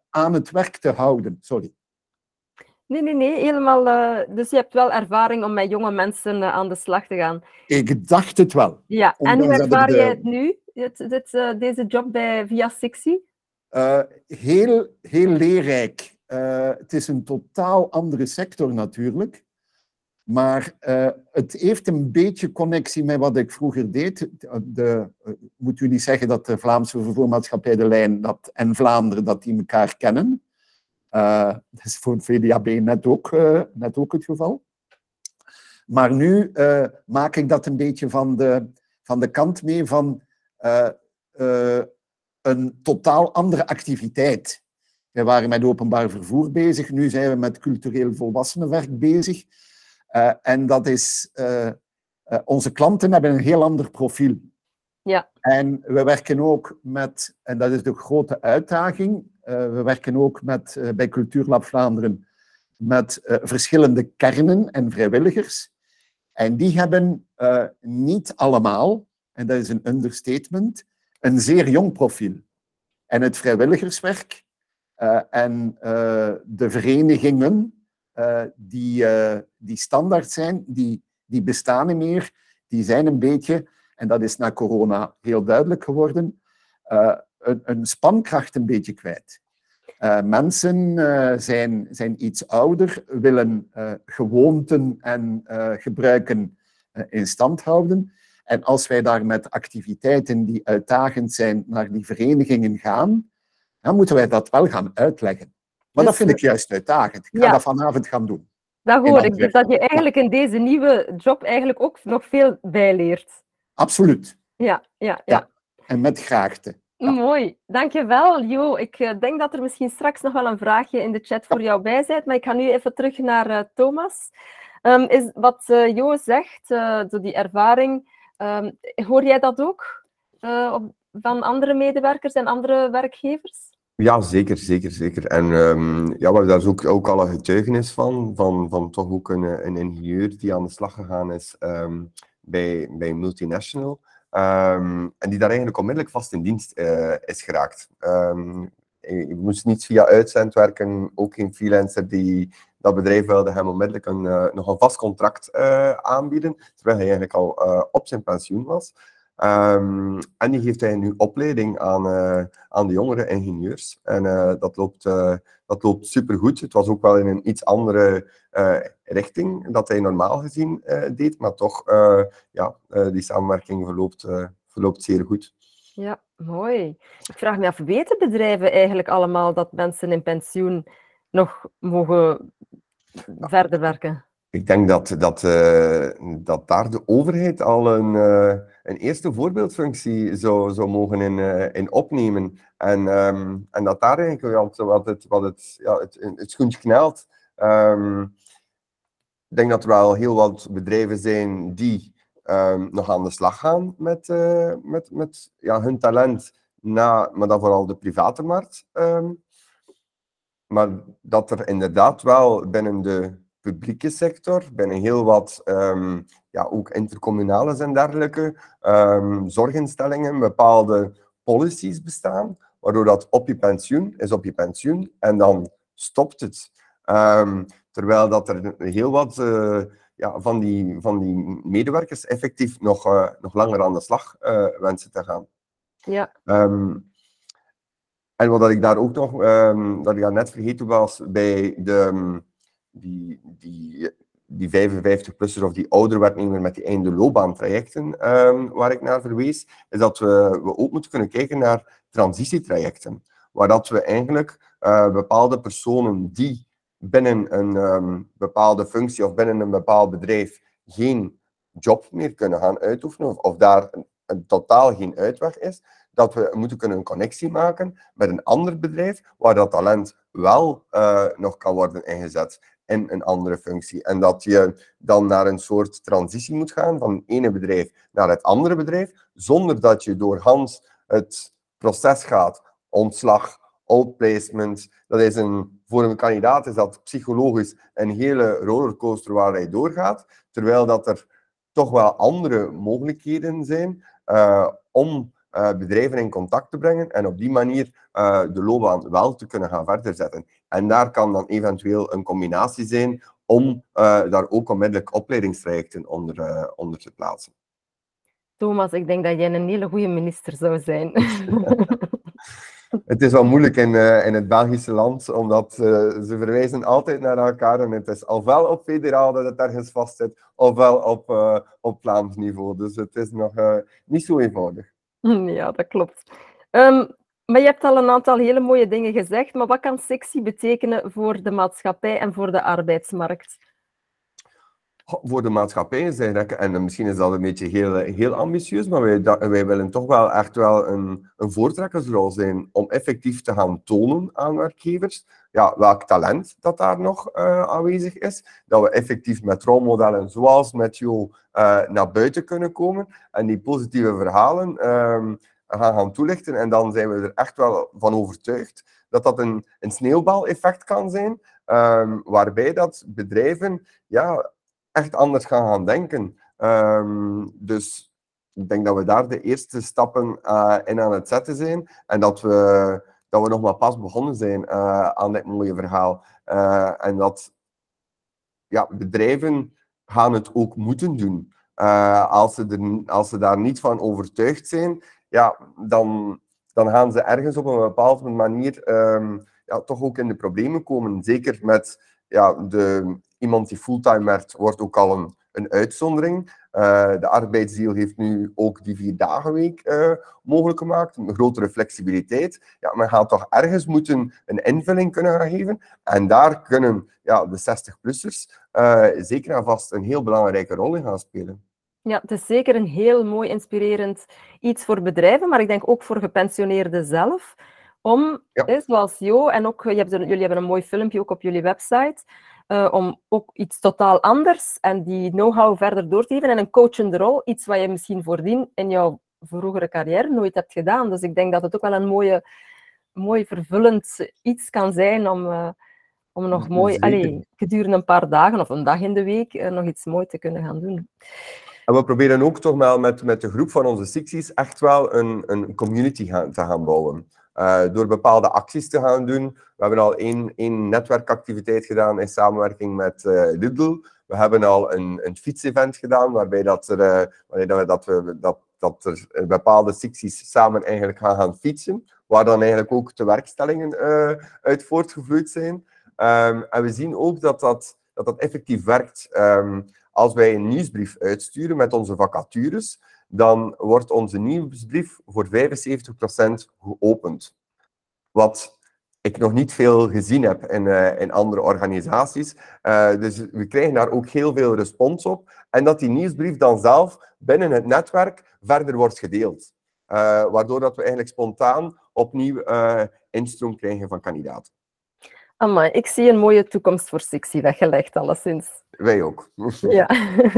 aan het werk te houden. Sorry. Nee, nee, nee, helemaal. Dus je hebt wel ervaring om met jonge mensen aan de slag te gaan. Ik dacht het wel. Ja, en hoe ervaar de... jij het nu, dit, dit, deze job bij Via Sixi? heel, heel leerrijk. Het is een totaal andere sector natuurlijk. Maar het heeft een beetje connectie met wat ik vroeger deed. De, moet u niet zeggen dat de Vlaamse vervoermaatschappij De Lijn dat, en Vlaanderen dat die elkaar kennen. Uh, dat is voor VDAB net ook, uh, net ook het geval. Maar nu uh, maak ik dat een beetje van de, van de kant mee van een totaal andere activiteit. We waren met openbaar vervoer bezig, nu zijn we met cultureel volwassenenwerk bezig. en dat is, onze klanten hebben een heel ander profiel. Ja. En we werken ook met, en dat is de grote uitdaging, we werken ook met, bij Cultuurlab Vlaanderen met verschillende kernen en vrijwilligers. En die hebben niet allemaal, en dat is een understatement, een zeer jong profiel. En het vrijwilligerswerk en de verenigingen die, die standaard zijn, die, die bestaan niet meer, die zijn een beetje en dat is na corona heel duidelijk geworden, uh, een, een, spankracht een beetje kwijt. Uh, mensen uh, zijn, zijn iets ouder, willen gewoonten en gebruiken in stand houden. En als wij daar met activiteiten die uitdagend zijn naar die verenigingen gaan, dan moeten wij dat wel gaan uitleggen. Maar dat vind ik juist uitdagend. Ik ga dat vanavond gaan doen. Dat hoor ik. Dus dat je eigenlijk in deze nieuwe job eigenlijk ook nog veel bijleert. Absoluut. Ja, ja, ja. En met graagte. Ja. Mooi, dankjewel Jo. Ik uh, denk dat er misschien straks nog wel een vraagje in de chat voor jou bij zit, maar ik ga nu even terug naar uh, Thomas. Um, is wat uh, Jo zegt, zo die ervaring, um, hoor jij dat ook van andere medewerkers en andere werkgevers? Ja, zeker, zeker, zeker. En um, ja, we hebben daar ook, ook al een getuigenis van, van, van toch ook een, een ingenieur die aan de slag gegaan is bij, bij multinational. Um, en die daar eigenlijk onmiddellijk vast in dienst uh, is geraakt. Um, je moest niet via uitzend werken, ook geen freelancer die dat bedrijf wilde hem onmiddellijk een, uh, nog een vast contract uh, aanbieden, terwijl hij eigenlijk al op zijn pensioen was. Um, en die geeft hij nu opleiding aan, aan de jongere ingenieurs. En dat loopt dat loopt supergoed. Het was ook wel in een iets andere uh, richting dat hij normaal gezien uh, deed, maar toch, uh, ja, die samenwerking verloopt, verloopt zeer goed. Ja, mooi. Ik vraag me af, weten bedrijven eigenlijk allemaal dat mensen in pensioen nog mogen ja. verder werken? Ik denk dat, dat, uh, dat daar de overheid al een, uh, een eerste voorbeeldfunctie zou, zou mogen in, uh, in opnemen. En, um, en dat daar eigenlijk wat het, wat het, ja, het, het schoentje knelt. Um, ik denk dat er wel heel wat bedrijven zijn die um, nog aan de slag gaan met, met, met ja, hun talent, na, maar dan vooral de private markt. maar dat er inderdaad wel binnen de publieke sector, binnen heel wat um, ja, ook intercommunales en dergelijke um, zorginstellingen bepaalde policies bestaan, waardoor dat op je pensioen is op je pensioen en dan stopt het. Um, terwijl dat er heel wat uh, ja, van, die, van die medewerkers effectief nog, uh, nog langer aan de slag uh, wensen te gaan. Ja. en wat ik daar ook nog, dat ik daar net vergeten was, bij de die, die, die 55-plussers of die ouder met die einde loopbaantrajecten um, waar ik naar verwees, is dat we, we ook moeten kunnen kijken naar transitietrajecten. Waar dat we eigenlijk uh, bepaalde personen die binnen een um, bepaalde functie of binnen een bepaald bedrijf geen job meer kunnen gaan uitoefenen, of, of daar een, totaal geen uitweg is, dat we moeten kunnen een connectie maken met een ander bedrijf waar dat talent wel uh, nog kan worden ingezet in een andere functie. En dat je dan naar een soort transitie moet gaan van het ene bedrijf naar het andere bedrijf, zonder dat je door Hans het proces gaat, ontslag outplacement. Dat is een, voor een kandidaat is dat psychologisch een hele rollercoaster waar hij doorgaat, terwijl dat er toch wel andere mogelijkheden zijn uh, om bedrijven in contact te brengen en op die manier uh, de loopbaan wel te kunnen gaan verder zetten. En daar kan dan eventueel een combinatie zijn om daar ook onmiddellijk opleidingstrajecten onder, onder te plaatsen. Thomas, ik denk dat jij een hele goede minister zou zijn. het is wel moeilijk in, uh, in het Belgische land, omdat uh, ze verwijzen altijd naar elkaar en het is ofwel op federaal dat het ergens vastzit, ofwel op, uh, op Vlaams niveau. Dus het is nog niet zo eenvoudig. Ja, dat klopt. Um, maar je hebt al een aantal hele mooie dingen gezegd, maar wat kan sectie betekenen voor de maatschappij en voor de arbeidsmarkt? Voor de maatschappij zijn. En misschien is dat een beetje heel, heel ambitieus, maar wij, wij willen toch wel echt wel een, een voortrekkersrol zijn om effectief te gaan tonen aan werkgevers ja, welk talent dat daar nog uh, aanwezig is. Dat we effectief met rolmodellen zoals met jou naar buiten kunnen komen en die positieve verhalen um, gaan gaan toelichten. En dan zijn we er echt wel van overtuigd dat dat een, een sneeuwbaleffect kan zijn, um, waarbij dat bedrijven ja, echt anders gaan gaan denken. Um, dus ik denk dat we daar de eerste stappen uh, in aan het zetten zijn en dat we, dat we nog maar pas begonnen zijn uh, aan dit mooie verhaal. Uh, en dat ja, bedrijven gaan het ook moeten doen. als, ze er, als ze daar niet van overtuigd zijn, ja, dan, dan gaan ze ergens op een bepaalde manier um, ja, toch ook in de problemen komen. Zeker met ja, de, iemand die fulltime werkt, wordt ook al een, een uitzondering. Uh, de arbeidsdeal heeft nu ook die vier dagen week uh, mogelijk gemaakt, een grotere flexibiliteit. Ja, men gaat toch ergens moeten een invulling kunnen gaan geven. En daar kunnen ja, de 60-plussers uh, eh, zeker en vast een heel belangrijke rol in gaan spelen. Ja, het is zeker een heel mooi inspirerend iets voor bedrijven, maar ik denk ook voor gepensioneerden zelf. Om, ja. zoals Jo, en ook je hebt, jullie hebben een mooi filmpje ook op jullie website, uh, om ook iets totaal anders en die know-how verder door te geven en een coachende rol, iets wat je misschien voordien in jouw vroegere carrière nooit hebt gedaan. Dus ik denk dat het ook wel een mooie, mooi vervullend iets kan zijn om, uh, om nog mooi, allee, gedurende een paar dagen of een dag in de week, uh, nog iets moois te kunnen gaan doen. En we proberen ook toch wel met, met de groep van onze Sixies echt wel een, een community gaan, te gaan bouwen. Uh, door bepaalde acties te gaan doen. We hebben al één, één netwerkactiviteit gedaan in samenwerking met uh. We hebben al een, een fietsevent gedaan, waarbij dat er, uh, waarbij dat we, dat, dat er bepaalde secties samen eigenlijk gaan, gaan fietsen, waar dan eigenlijk ook de werkstellingen uit voortgevloeid zijn. Um, en we zien ook dat dat, dat, dat effectief werkt. Um, als wij een nieuwsbrief uitsturen met onze vacatures, dan wordt onze nieuwsbrief voor 75% geopend. Wat ik nog niet veel gezien heb in, uh, in andere organisaties. Uh, dus we krijgen daar ook heel veel respons op. En dat die nieuwsbrief dan zelf binnen het netwerk verder wordt gedeeld. Uh, waardoor dat we eigenlijk spontaan opnieuw instroom krijgen van kandidaten. Amai, ik zie een mooie toekomst voor Sixie weggelegd, alleszins. Wij ook. ja.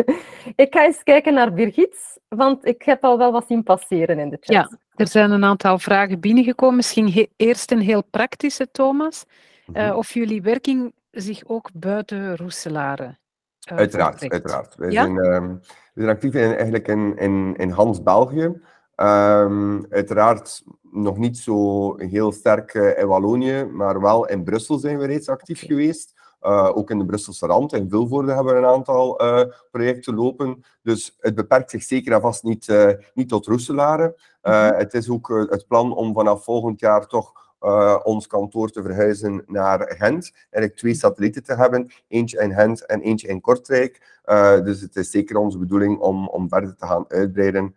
ik ga eens kijken naar Birgit, want ik heb al wel wat zien passeren in de chat. Ja, er zijn een aantal vragen binnengekomen. Misschien eerst een heel praktische, Thomas. Uh, of jullie werking zich ook buiten Roeselare uh, Uiteraard, uiteraard. Wij, ja? zijn, uh, we zijn actief in, eigenlijk in, in, in Hans, België. Um, uiteraard nog niet zo heel sterk uh, in Wallonië, maar wel in Brussel zijn we reeds actief geweest. Uh, ook in de Brusselse rand. In Vilvoorde hebben we een aantal uh, projecten lopen. Dus het beperkt zich zeker en vast niet, uh, niet tot Roeselare. Mm -hmm. Het is ook het plan om vanaf volgend jaar toch ons kantoor te verhuizen naar Gent. Eigenlijk twee satellieten te hebben. Eentje in Gent en eentje in Kortrijk. dus het is zeker onze bedoeling om, om verder te gaan uitbreiden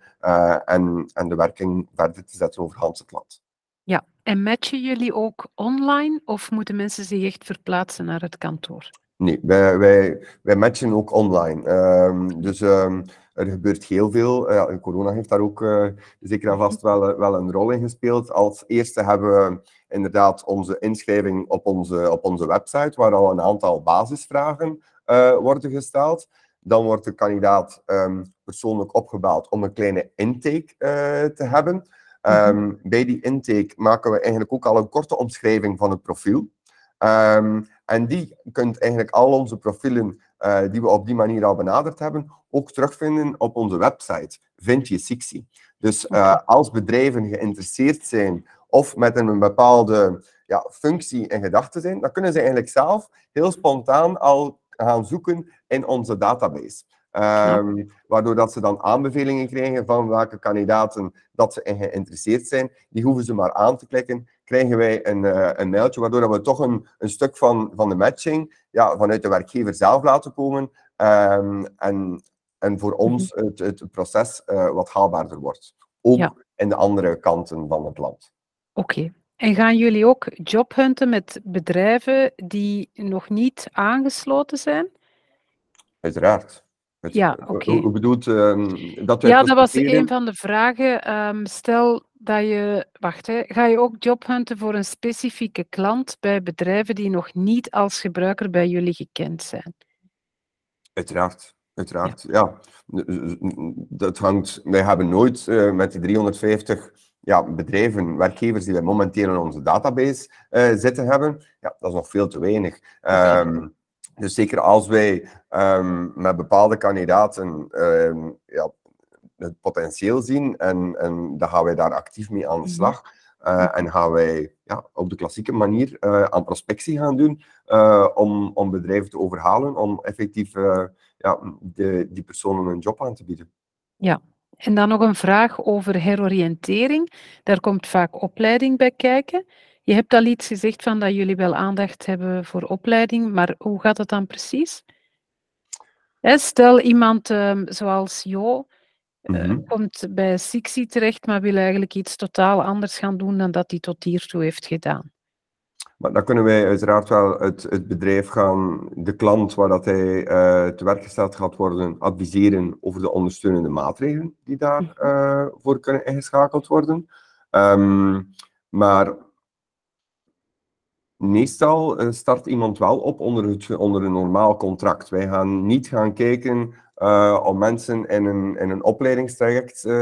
en, en de werking verder te zetten over Hans het land. Ja, en matchen jullie ook online of moeten mensen zich echt verplaatsen naar het kantoor? Nee, wij, wij, wij matchen ook online. Um, dus um, er gebeurt heel veel. Uh, corona heeft daar ook uh, zeker en vast wel, wel een rol in gespeeld. Als eerste hebben we inderdaad onze inschrijving op onze, op onze website, waar al een aantal basisvragen uh, worden gesteld. Dan wordt de kandidaat um, persoonlijk opgebeld om een kleine intake te hebben. Ehm, bij die intake maken we eigenlijk ook al een korte omschrijving van het profiel. Ehm, en die kunt eigenlijk al onze profielen uh, die we op die manier al benaderd hebben, ook terugvinden op onze website. Vind je Sixi. Dus uh, als bedrijven geïnteresseerd zijn of met een bepaalde ja, functie in gedachten zijn, dan kunnen ze eigenlijk zelf heel spontaan al gaan zoeken in onze database. Um, waardoor dat ze dan aanbevelingen krijgen van welke kandidaten dat ze in geïnteresseerd zijn. Die hoeven ze maar aan te klikken. Krijgen wij een, uh, een mailtje, waardoor dat we toch een, een stuk van, van de matching ja, vanuit de werkgever zelf laten komen. Um, en, en voor mhm. ons het, het proces uh, wat haalbaarder wordt. Ook ja. in de andere kanten van het land. Oké. Okay. En gaan jullie ook jobhunten met bedrijven die nog niet aangesloten zijn? Uiteraard. Het, ja, oké. Okay. Hoe bedoelt um, dat Ja, dat was een van de vragen. Um, stel dat je, wacht, hè, ga je ook jobhunten voor een specifieke klant bij bedrijven die nog niet als gebruiker bij jullie gekend zijn? Uiteraard, uiteraard, ja. ja. Dat hangt, wij hebben nooit uh, met die 350 ja, bedrijven, werkgevers die wij momenteel in onze database uh, zitten hebben, ja, dat is nog veel te weinig. Um, dus zeker als wij um, met bepaalde kandidaten um, ja, het potentieel zien en, en dan gaan wij daar actief mee aan de mhm. slag. Uh, en gaan wij ja, op de klassieke manier uh, aan prospectie gaan doen uh, om, om bedrijven te overhalen, om effectief ja, de, die personen een job aan te bieden. Ja, en dan nog een vraag over heroriëntering. Daar komt vaak opleiding bij kijken. Je hebt al iets gezegd van dat jullie wel aandacht hebben voor opleiding, maar hoe gaat het dan precies? Stel iemand um, zoals Jo mm -hmm. komt bij Sixi terecht, maar wil eigenlijk iets totaal anders gaan doen dan dat hij tot hiertoe heeft gedaan. Maar dan kunnen wij uiteraard wel het, het bedrijf gaan, de klant waar dat hij uh, te werk gesteld gaat worden, adviseren over de ondersteunende maatregelen die daarvoor uh, voor kunnen ingeschakeld worden. Um, maar meestal uh, start iemand wel op onder, het, onder een normaal contract. Wij gaan niet gaan kijken uh, om mensen in een, in een opleidingstraject uh,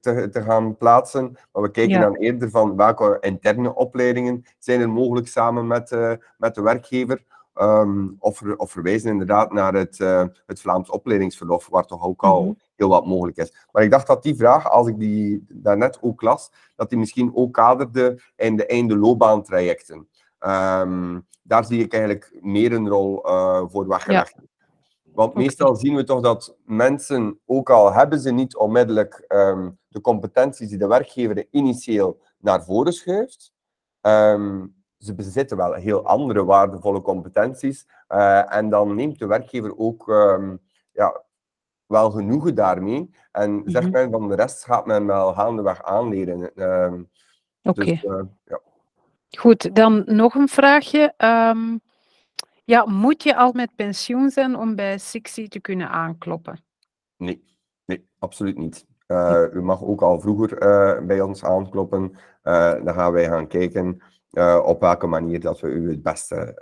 te, te gaan plaatsen. Maar we kijken ja. dan eerder van welke interne opleidingen zijn er mogelijk samen met, uh, met de werkgever. Um, of, of verwijzen inderdaad naar het, het Vlaams opleidingsverlof, waar toch ook al mm -hmm. heel wat mogelijk is. Maar ik dacht dat die vraag, als ik die daarnet ook las, dat die misschien ook kaderde in de einde loopbaantrajecten. Um, daar zie ik eigenlijk meer een rol voor weggelegd. Ja. Want okay. meestal zien we toch dat mensen, ook al hebben ze niet onmiddellijk um, de competenties die de werkgever initieel naar voren schuift, um, ze bezitten wel heel andere waardevolle competenties. Uh, en dan neemt de werkgever ook ja, wel genoegen daarmee. En mm -hmm. zegt men van de rest gaat men wel gaandeweg aanleren. Oké. Okay. Dus, uh, ja. Goed, dan nog een vraagje. Um, ja, moet je al met pensioen zijn om bij Sixi te kunnen aankloppen? Nee, nee absoluut niet. Uh, u mag ook al vroeger uh, bij ons aankloppen. Uh, dan gaan wij gaan kijken op welke manier dat we u het beste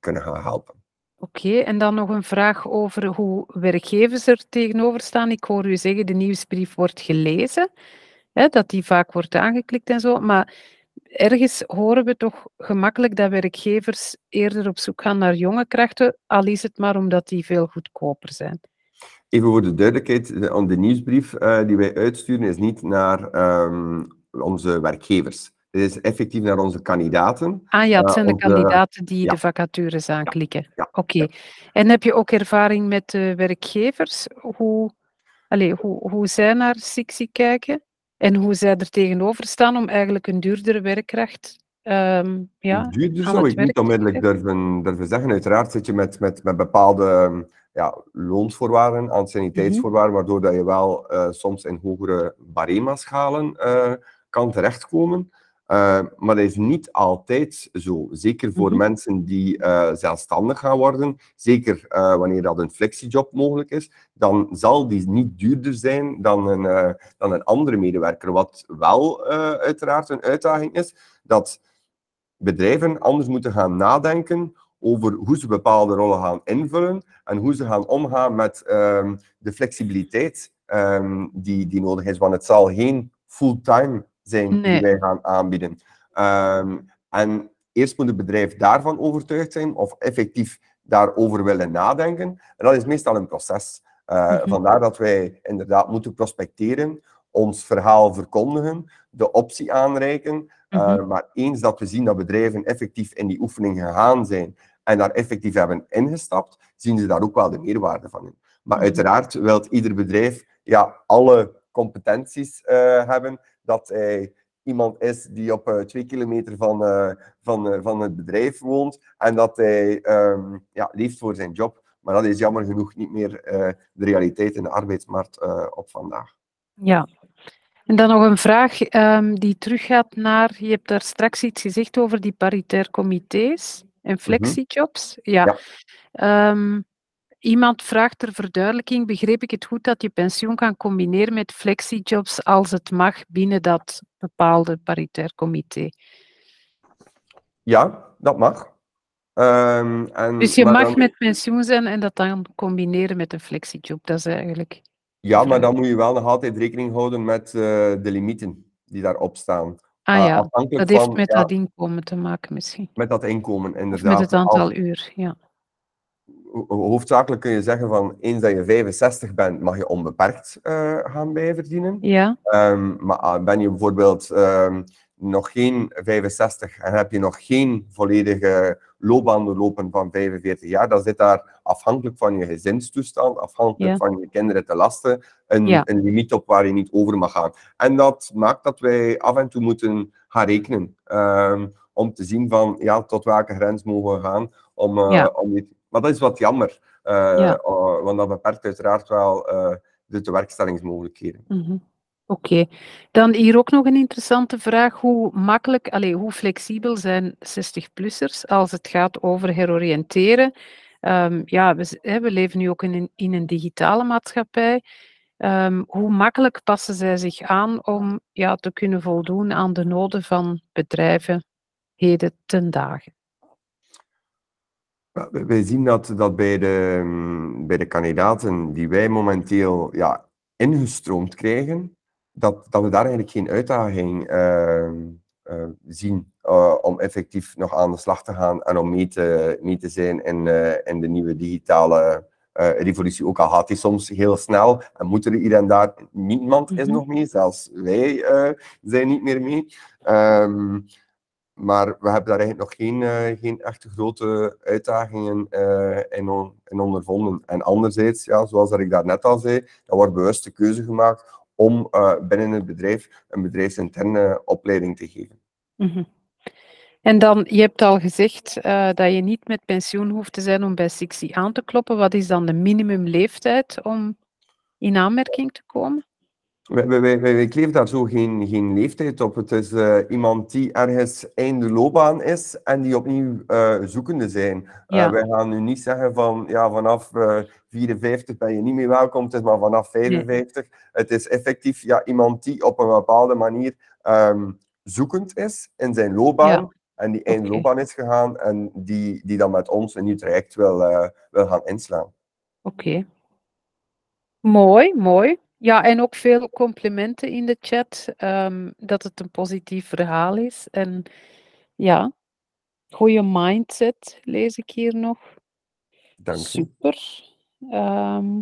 kunnen gaan helpen. Oké, okay, en dan nog een vraag over hoe werkgevers er tegenover staan. Ik hoor u zeggen, de nieuwsbrief wordt gelezen, hè, dat die vaak wordt aangeklikt en zo. Maar ergens horen we toch gemakkelijk dat werkgevers eerder op zoek gaan naar jonge krachten, al is het maar omdat die veel goedkoper zijn. Even voor de duidelijkheid, de, de nieuwsbrief uh, die wij uitsturen is niet naar um, onze werkgevers. Het is effectief naar onze kandidaten. Ah ja, het zijn uh, de kandidaten die ja. de vacatures aanklikken. Ja. Ja. Oké. Okay. En heb je ook ervaring met werkgevers? Hoe, allez, hoe, hoe zij naar Sixi kijken? En hoe zij er tegenover staan om eigenlijk een duurdere werkkracht um, ja, Duurder zou ik niet onmiddellijk durven, durven zeggen. Uiteraard zit je met, met, met bepaalde ja, loonsvoorwaarden, anciëniteitsvoorwaarden, -hmm. waardoor dat je wel uh, soms in hogere barema-schalen uh, kan terechtkomen. Uh, maar dat is niet altijd zo. Zeker voor mm -hmm. mensen die uh, zelfstandig gaan worden, zeker uh, wanneer dat een flexiejob mogelijk is, dan zal die niet duurder zijn dan een, dan een andere medewerker. Wat wel uiteraard een uitdaging is, dat bedrijven anders moeten gaan nadenken over hoe ze bepaalde rollen gaan invullen en hoe ze gaan omgaan met ehm, de flexibiliteit um, die, die nodig is. Want het zal geen fulltime zijn Nee. die wij gaan aanbieden. Ehm, en eerst moet het bedrijf daarvan overtuigd zijn of effectief daarover willen nadenken. En dat is meestal een proces. Eh, Mhm. Vandaar dat wij inderdaad moeten prospecteren, ons verhaal verkondigen, de optie aanreiken. Eh, Mhm. maar eens dat we zien dat bedrijven effectief in die oefening gegaan zijn en daar effectief hebben ingestapt, zien ze daar ook wel de meerwaarde van in. Maar Mhm. uiteraard wil ieder bedrijf ja, alle competenties eh, hebben, dat hij iemand is die op eh, twee kilometer van, eh, van, eh, van het bedrijf woont en dat hij ehm, ja, leeft voor zijn job. Maar dat is jammer genoeg niet meer de realiteit in de arbeidsmarkt op vandaag. Ja. En dan nog een vraag ehm, die teruggaat naar, je hebt daar straks iets gezegd over die paritair comité's en flexijobs. Ja. Ja. Ehm, iemand vraagt ter verduidelijking, begreep ik het goed dat je pensioen kan combineren met flexijobs als het mag binnen dat bepaalde paritair comité? Ja, dat mag. Ehm, en, Dus je mag dan- met pensioen zijn en dat dan combineren met een flexijob. Dat is eigenlijk. Ja, maar dan moet je wel nog altijd rekening houden met eh, de limieten die daarop staan. Ah Eh, ja, dat heeft van, met ja, dat inkomen te maken misschien. met dat inkomen, Of inderdaad. met het aantal Al- uur. Ja. Ho- hoofdzakelijk kun je zeggen van eens dat je 65 bent, mag je onbeperkt eh, gaan bijverdienen. Ja, Ehm, maar ah, ben je bijvoorbeeld ehm, nog geen 65 en heb je nog geen volledige loopbaan doorlopen van 45 jaar, dan zit daar afhankelijk van je gezinstoestand, afhankelijk Ja. van je kinderen te lasten, een, Ja. een limiet op waar je niet over mag gaan. En dat maakt dat wij af en toe moeten gaan rekenen. ehm, om te zien van ja, tot welke grens mogen we gaan. Om, Ja. om dit- maar dat is wat jammer. eh, Ja. eh, want dat beperkt uiteraard wel eh, de tewerkstellingsmogelijkheden. mhm. oké. Dan hier ook nog een interessante vraag. Hoe makkelijk, allee, hoe flexibel zijn 60-plussers als het gaat over heroriënteren? Ehm, ja, we, hè, we leven nu ook in een, in een digitale maatschappij. Ehm, hoe makkelijk passen zij zich aan om ja, te kunnen voldoen aan de noden van bedrijven heden ten dagen? Wij- zien dat, dat bij, de, bij de kandidaten die wij momenteel ja, ingestroomd krijgen, dat, dat we daar eigenlijk geen uitdaging eh, eh, zien eh, om effectief nog aan de slag te gaan en om mee te, mee te zijn in, eh, in de nieuwe digitale revolutie. Ook al gaat die soms heel snel en moet er hier en daar, niemand is Mhm. nog mee, zelfs wij zijn niet meer mee. Ehm, maar we hebben daar eigenlijk nog geen, eh, geen echte grote uitdagingen eh, in, on- ondervonden. En anderzijds, ja, zoals dat ik daarnet al zei, er wordt bewust de keuze gemaakt om eh, binnen het bedrijf een bedrijfsinterne opleiding te geven. Mhm. En dan, je hebt al gezegd dat je niet met pensioen hoeft te zijn om bij Sixi aan te kloppen. Wat is dan de minimumleeftijd om in aanmerking te komen? Wij, wij, wij, wij kleven daar zo geen, geen leeftijd op. Het is eh, iemand die ergens einde loopbaan is en die opnieuw eh, zoekende zijn. Eh, Ja. wij gaan nu niet zeggen van ja, vanaf eh 54 ben je niet meer welkom, het is maar vanaf 55. Het is effectief ja, iemand die op een bepaalde manier ehm, zoekend is in zijn loopbaan. Ja. En die einde loopbaan is gegaan en die, die dan met ons een nieuw traject wil, wil gaan inslaan. Oké. Mooi, mooi. Ja, en ook veel complimenten in de chat ehm, dat het een positief verhaal is. En ja, goede mindset lees ik hier nog. Dank u. Super. Ehm,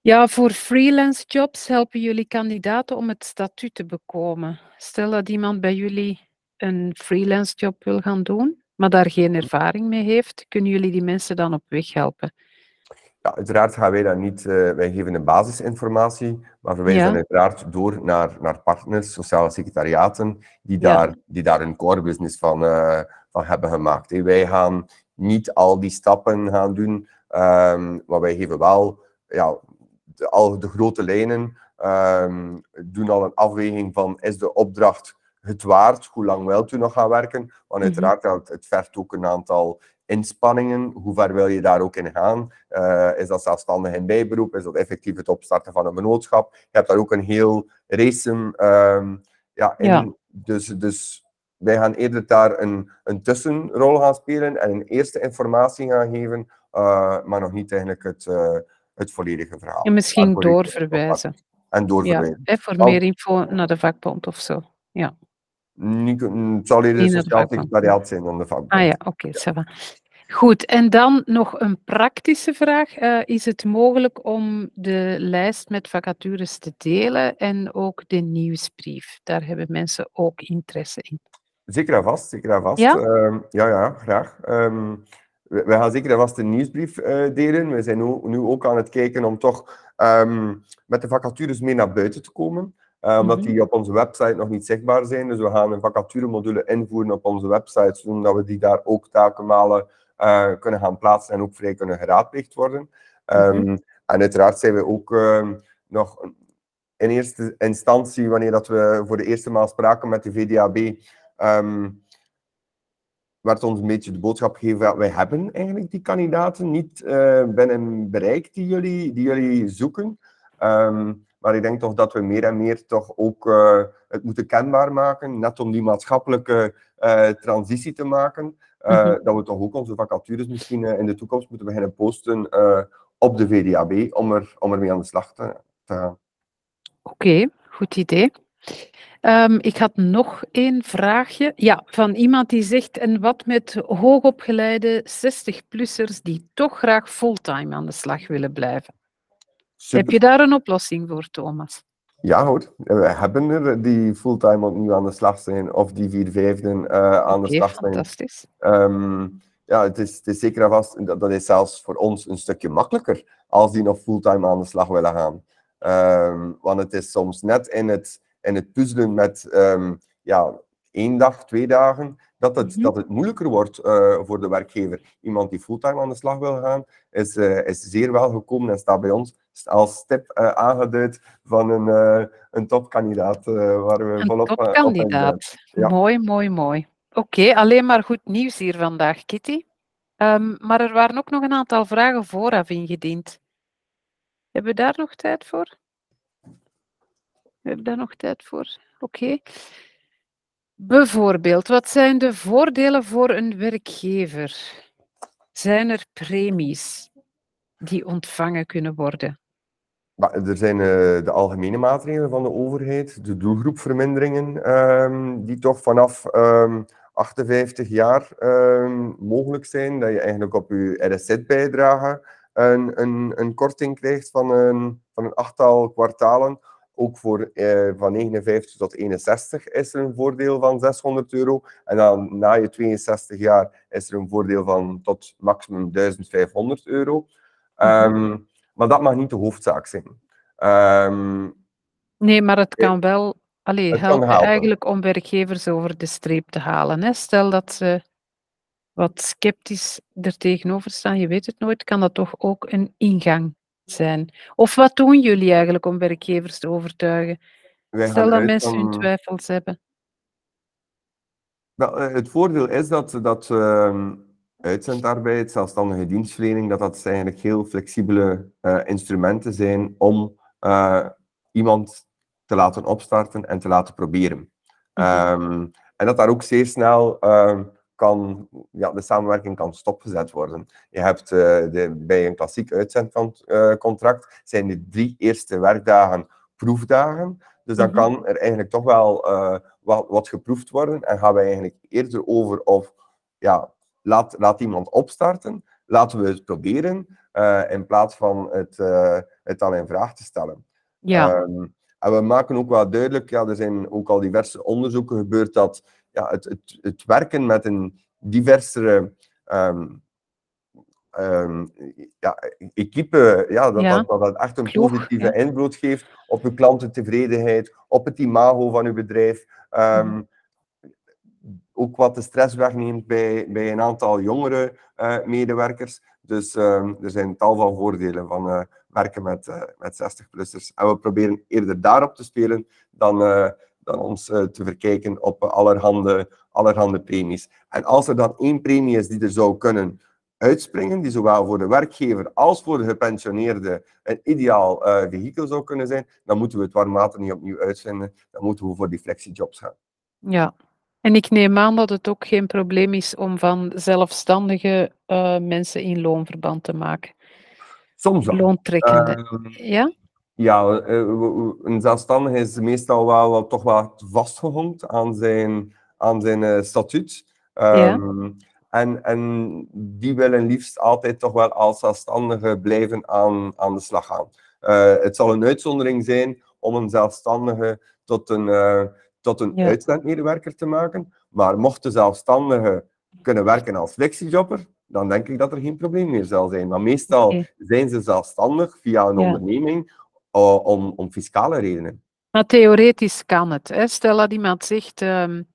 ja, voor freelance jobs helpen jullie kandidaten om het statuut te bekomen. Stel dat iemand bij jullie een freelance job wil gaan doen, maar daar geen ervaring mee heeft, kunnen jullie die mensen dan op weg helpen? Ja, uiteraard gaan wij dat niet, eh, wij geven de basisinformatie, maar verwijzen Ja. uiteraard door naar, naar partners, sociale secretariaten, die Ja. daar, die daar een core business van, eh, van hebben gemaakt. Wij gaan niet al die stappen gaan doen, ehm, maar wij geven wel ja, de, al de grote lijnen, ehm, doen al een afweging van is de opdracht het waard, hoe lang wilt u nog gaan werken? Want Mhm. uiteraard, het, het vergt ook een aantal inspanningen, hoe ver wil je daar ook in gaan? Eh, is dat zelfstandig in bijberoep? Is dat effectief het opstarten van een vennootschap? Je hebt daar ook een heel race ehm ja, in. Ja. Dus, dus wij gaan eerder daar een, een tussenrol gaan spelen en een eerste informatie gaan geven, eh, maar nog niet eigenlijk het, eh, het volledige verhaal. En misschien doorverwijzen. en Ja, doorverwijzen. hè, voor meer info naar de vakbond of zo. Ja. Niet, het zal eerder Niet een vakbond. secretariaat zijn dan de vakbond. Ah ja, oké, ça va. Goed, en dan nog een praktische vraag. Eh, is het mogelijk om de lijst met vacatures te delen en ook de nieuwsbrief? Daar hebben mensen ook interesse in. Zeker en vast, zeker en vast. Ja? Ehm, ja, ja, graag. Ehm, we, we gaan zeker en vast een nieuwsbrief eh, delen. We zijn nu, nu ook aan het kijken om toch ehm, met de vacatures meer naar buiten te komen. Eh, omdat Mhm. die op onze website nog niet zichtbaar zijn. Dus we gaan een vacaturemodule invoeren op onze website, zodat we die daar ook telkenmalen eh kunnen gaan plaatsen en ook vrij kunnen geraadpleegd worden. Ehm, Mhm. En uiteraard zijn we ook ehm, nog in eerste instantie, wanneer dat we voor de eerste maal spraken met de VDAB, ehm, werd ons een beetje de boodschap gegeven dat wij hebben eigenlijk die kandidaten niet eh, binnen bereik die jullie, die jullie zoeken. Ehm, maar ik denk toch dat we meer en meer toch ook eh, het moeten kenbaar maken, net om die maatschappelijke transitie te maken. Mhm. Dat we toch ook onze vacatures misschien eh, in de toekomst moeten beginnen posten eh, op de VDAB om, er, om ermee aan de slag te, te gaan. Oké, goed idee. Ehm, ik had nog één vraagje. Ja, van iemand die zegt, en wat met hoogopgeleide 60-plussers die toch graag fulltime aan de slag willen blijven? Heb je daar een oplossing voor, Thomas? Ja hoor, we hebben er die fulltime opnieuw aan de slag zijn of die vier vijfden eh, aan de slag zijn. fantastisch. Ehm, ja, het is, het is zeker en vast, dat, dat is zelfs voor ons een stukje makkelijker als die nog fulltime aan de slag willen gaan. Ehm, want het is soms net in het, in het puzzelen met ehm, ja, één dag, twee dagen, dat het, Mhm. dat het moeilijker wordt eh, voor de werkgever. Iemand die fulltime aan de slag wil gaan, is, eh, is zeer welgekomen en staat bij ons als tip eh, aangeduid van een, een topkandidaat waar we Een volop topkandidaat. Ja. Mooi, mooi, mooi. Oké, alleen maar goed nieuws hier vandaag, Kitty. Ehm, maar er waren ook nog een aantal vragen vooraf ingediend. Hebben we daar nog tijd voor? Hebben we daar nog tijd voor? Oké. Bijvoorbeeld, wat zijn de voordelen voor een werkgever? Zijn er premies die ontvangen kunnen worden? Er zijn eh, de algemene maatregelen van de overheid, de doelgroepverminderingen, ehm, die toch vanaf ehm, 58 jaar ehm, mogelijk zijn. Dat je eigenlijk op je RSZ-bijdrage een, een, een korting krijgt van een, van een achttal kwartalen. Ook voor eh, van 59 tot 61 is er een voordeel van 600 euro. En dan na je 62 jaar is er een voordeel van tot maximum 1500 euro. Ehm, maar dat mag niet de hoofdzaak zijn. Ehm, Nee, maar het kan wel allee, Het kan helpen helpen. eigenlijk om werkgevers over de streep te halen. Hè? Stel dat ze wat sceptisch er tegenover staan, je weet het nooit, kan dat toch ook een ingang zijn. Of wat doen jullie eigenlijk om werkgevers te overtuigen? wij Stel dat mensen hun twijfels hebben. Eh, het voordeel is dat, dat ehm, uitzendarbeid, zelfstandige dienstverlening, dat dat eigenlijk heel flexibele eh, instrumenten zijn om eh, iemand te laten opstarten en te laten proberen. Ehm, en dat daar ook zeer snel ehm, kan, ja, de samenwerking kan stopgezet worden. Je hebt eh, de, bij een klassiek uitzendcontract zijn de drie eerste werkdagen proefdagen. Dus dan Mhm. kan er eigenlijk toch wel eh, wat, wat geproefd worden. En gaan wij eigenlijk eerder over of ja, laat, laat iemand opstarten, laten we het proberen, eh, in plaats van het, het dan in vraag te stellen. Ja, Ehm, en we maken ook wel duidelijk, ja, er zijn ook al diverse onderzoeken gebeurd, dat ja, het, het, het werken met een diversere ehm, ehm, ja, equipe, ja, dat, Ja. Dat, dat dat echt een positieve ja. invloed geeft op uw klantentevredenheid, op het imago van uw bedrijf. Ehm, Mhm. Ook wat de stress wegneemt bij, bij een aantal jongere eh, medewerkers. Dus er zijn tal van voordelen van eh, werken met, eh, met 60-plussers. En we proberen eerder daarop te spelen dan, dan ons eh, te verkijken op allerhande, allerhande premies. En als er dan één premie is die er zou kunnen uitspringen, die zowel voor de werkgever als voor de gepensioneerde een ideaal eh vehikel zou kunnen zijn, dan moeten we het warmwater niet opnieuw uitvinden. Dan moeten we voor die flexijobs gaan. ja. En ik neem aan dat het ook geen probleem is om van zelfstandige eh, mensen in loonverband te maken. Soms wel. Loontrekkende. Ehm, Ja? Ja, eh, een zelfstandige is meestal wel, wel toch wel vastgehongd aan zijn, aan zijn uh, statuut. Um, en, en die willen liefst altijd toch wel als zelfstandige blijven aan, aan de slag gaan. Uh, het zal een uitzondering zijn om een zelfstandige tot een, uh, tot een ja. uitzendmedewerker te maken. Maar mocht de zelfstandige kunnen werken als flexijobber, dan denk ik dat er geen probleem meer zal zijn. Maar meestal okay. zijn ze zelfstandig via een ja. onderneming om, om fiscale redenen. Maar theoretisch kan het. Hè? Stel dat iemand zegt, um,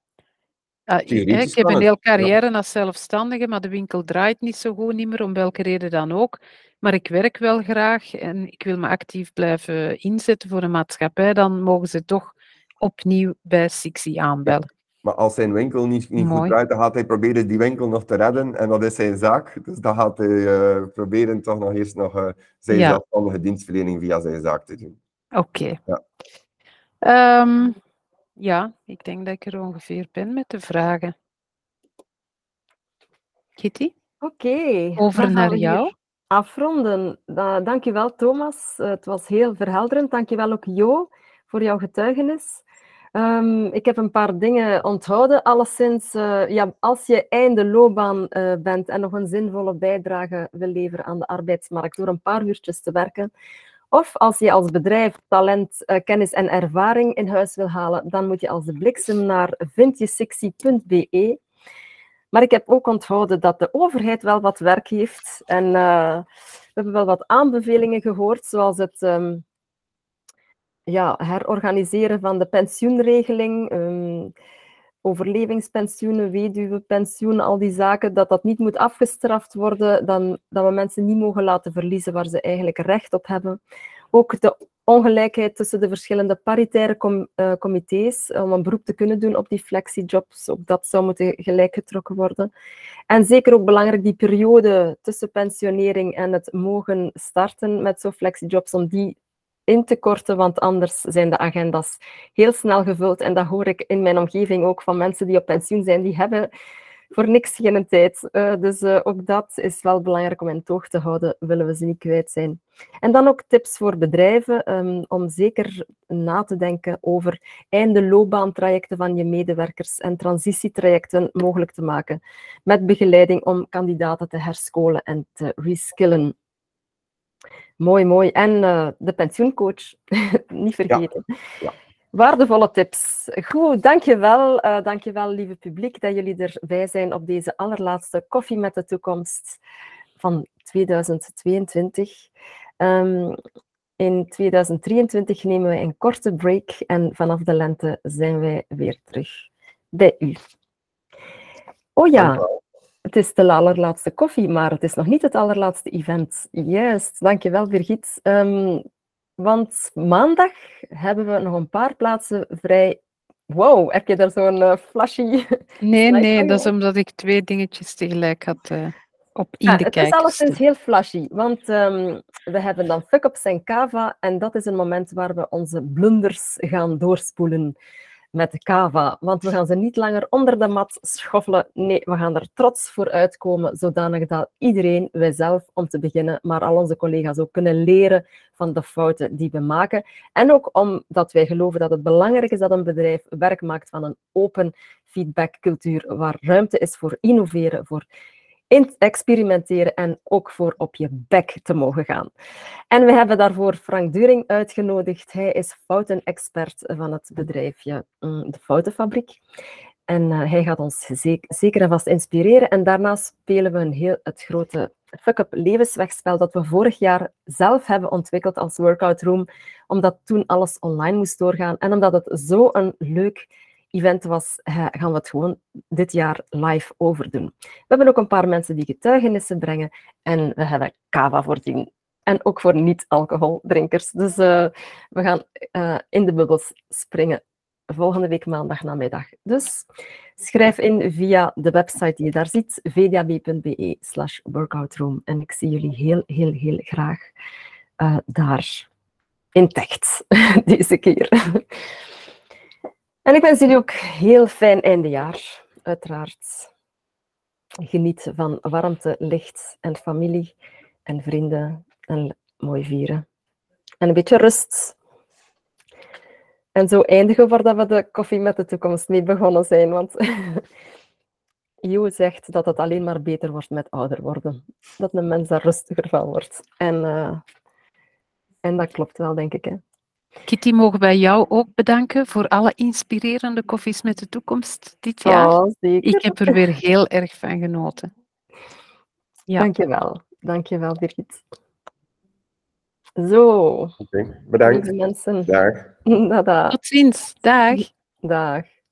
uh, ik heb een hele carrière ja. als zelfstandige, maar de winkel draait niet zo goed niet meer, om welke reden dan ook. Maar ik werk wel graag en ik wil me actief blijven inzetten voor een maatschappij, dan mogen ze toch opnieuw bij Sixi aanbellen. Maar als zijn winkel niet, niet goed draait, dan gaat hij proberen die winkel nog te redden. En dat is zijn zaak. Dus dan gaat hij uh, proberen toch nog eerst nog uh, zijn ja. zelfstandige dienstverlening via zijn zaak te doen. Oké. Okay. Ja. Um, ja, ik denk dat ik er ongeveer ben met de vragen. Kitty? Oké. Okay, Over naar jou. Afronden. Uh, dankjewel Thomas. Uh, het was heel verhelderend. Dankjewel ook Jo voor jouw getuigenis. Um, ik heb een paar dingen onthouden. Alleszins, uh, ja, als je einde loopbaan uh, bent en nog een zinvolle bijdrage wil leveren aan de arbeidsmarkt door een paar uurtjes te werken, of als je als bedrijf talent, uh, kennis en ervaring in huis wil halen, dan moet je als de bliksem naar vindjesexy.be. Maar ik heb ook onthouden dat de overheid wel wat werk heeft. En we hebben wel wat aanbevelingen gehoord, zoals het... Um, ja, herorganiseren van de pensioenregeling, um, overlevingspensioenen, weduwepensioen, al die zaken, dat dat niet moet afgestraft worden, dan, dat we mensen niet mogen laten verliezen waar ze eigenlijk recht op hebben. Ook de ongelijkheid tussen de verschillende paritaire com uh, comité's om een beroep te kunnen doen op die flexijobs, ook dat zou moeten gelijk getrokken worden. En zeker ook belangrijk die periode tussen pensionering en het mogen starten met zo'n flexijobs, om die in te korten, want anders zijn de agenda's heel snel gevuld. En dat hoor ik in mijn omgeving ook van mensen die op pensioen zijn, die hebben voor niks geen tijd. Uh, dus uh, ook dat is wel belangrijk om in toog te houden, willen we ze niet kwijt zijn. En dan ook tips voor bedrijven um, om zeker na te denken over einde loopbaantrajecten van je medewerkers en transitietrajecten mogelijk te maken, met begeleiding om kandidaten te herskolen en te reskillen. Mooi, mooi. En uh, de pensioencoach, niet vergeten. Ja. Ja. Waardevolle tips. Goed, dankjewel. Uh, dankjewel, lieve publiek, dat jullie erbij zijn op deze allerlaatste Koffie met de Toekomst van 2022. Um, in 2023 nemen wij een korte break en vanaf de lente zijn wij weer terug bij u. Oh ja, het is de allerlaatste koffie, maar het is nog niet het allerlaatste event. Juist, dankjewel Birgit. Um, want maandag hebben we nog een paar plaatsen vrij. Wow, heb je daar zo'n uh, flashy... Nee, nee, dat is omdat ik twee dingetjes tegelijk had uh, op in ja, de Het is alleszins heel flashy, want um, we hebben dan fuck-ups en kava en dat is een moment waar we onze blunders gaan doorspoelen met kava, want we gaan ze niet langer onder de mat schoffelen. Nee, we gaan er trots voor uitkomen, zodanig dat iedereen, wij zelf om te beginnen, maar al onze collega's ook kunnen leren van de fouten die we maken. En ook omdat wij geloven dat het belangrijk is dat een bedrijf werk maakt van een open feedbackcultuur, waar ruimte is voor innoveren, voor experimenteren en ook voor op je bek te mogen gaan. En we hebben daarvoor Frank During uitgenodigd. Hij is foutenexpert van het bedrijfje mm, De Foutenfabriek. En uh, hij gaat ons zeker, en vast inspireren. En daarnaast spelen we een heel, het grote fuck-up levenswegspel dat we vorig jaar zelf hebben ontwikkeld als workout room, omdat toen alles online moest doorgaan en omdat het zo een leuk event was, gaan we het gewoon dit jaar live overdoen. We hebben ook een paar mensen die getuigenissen brengen en we hebben kava voorzien. En ook voor niet-alcoholdrinkers. Dus uh, we gaan uh, in de bubbels springen volgende week maandag namiddag. Dus schrijf in via de website die je daar ziet, vdab.be slash workoutroom. En ik zie jullie heel, heel, heel graag uh, daar intact deze keer. En ik wens jullie ook heel fijn eindejaar, uiteraard. Geniet van warmte, licht en familie en vrienden en mooi vieren. En een beetje rust. En zo eindigen voordat we de koffie met de toekomst mee begonnen zijn. Want Jo zegt dat het alleen maar beter wordt met ouder worden. Dat een mens daar rustiger van wordt. En, uh, en dat klopt wel, denk ik. Hè. Kitty, mogen wij jou ook bedanken voor alle inspirerende koffies met de toekomst dit jaar. Oh, zeker. Ik heb er weer heel erg van genoten. Ja. Dankjewel. Dankjewel, Birgit. Zo. Okay, bedankt. mensen. Dag. Dada. Tot ziens. Dag. Dag.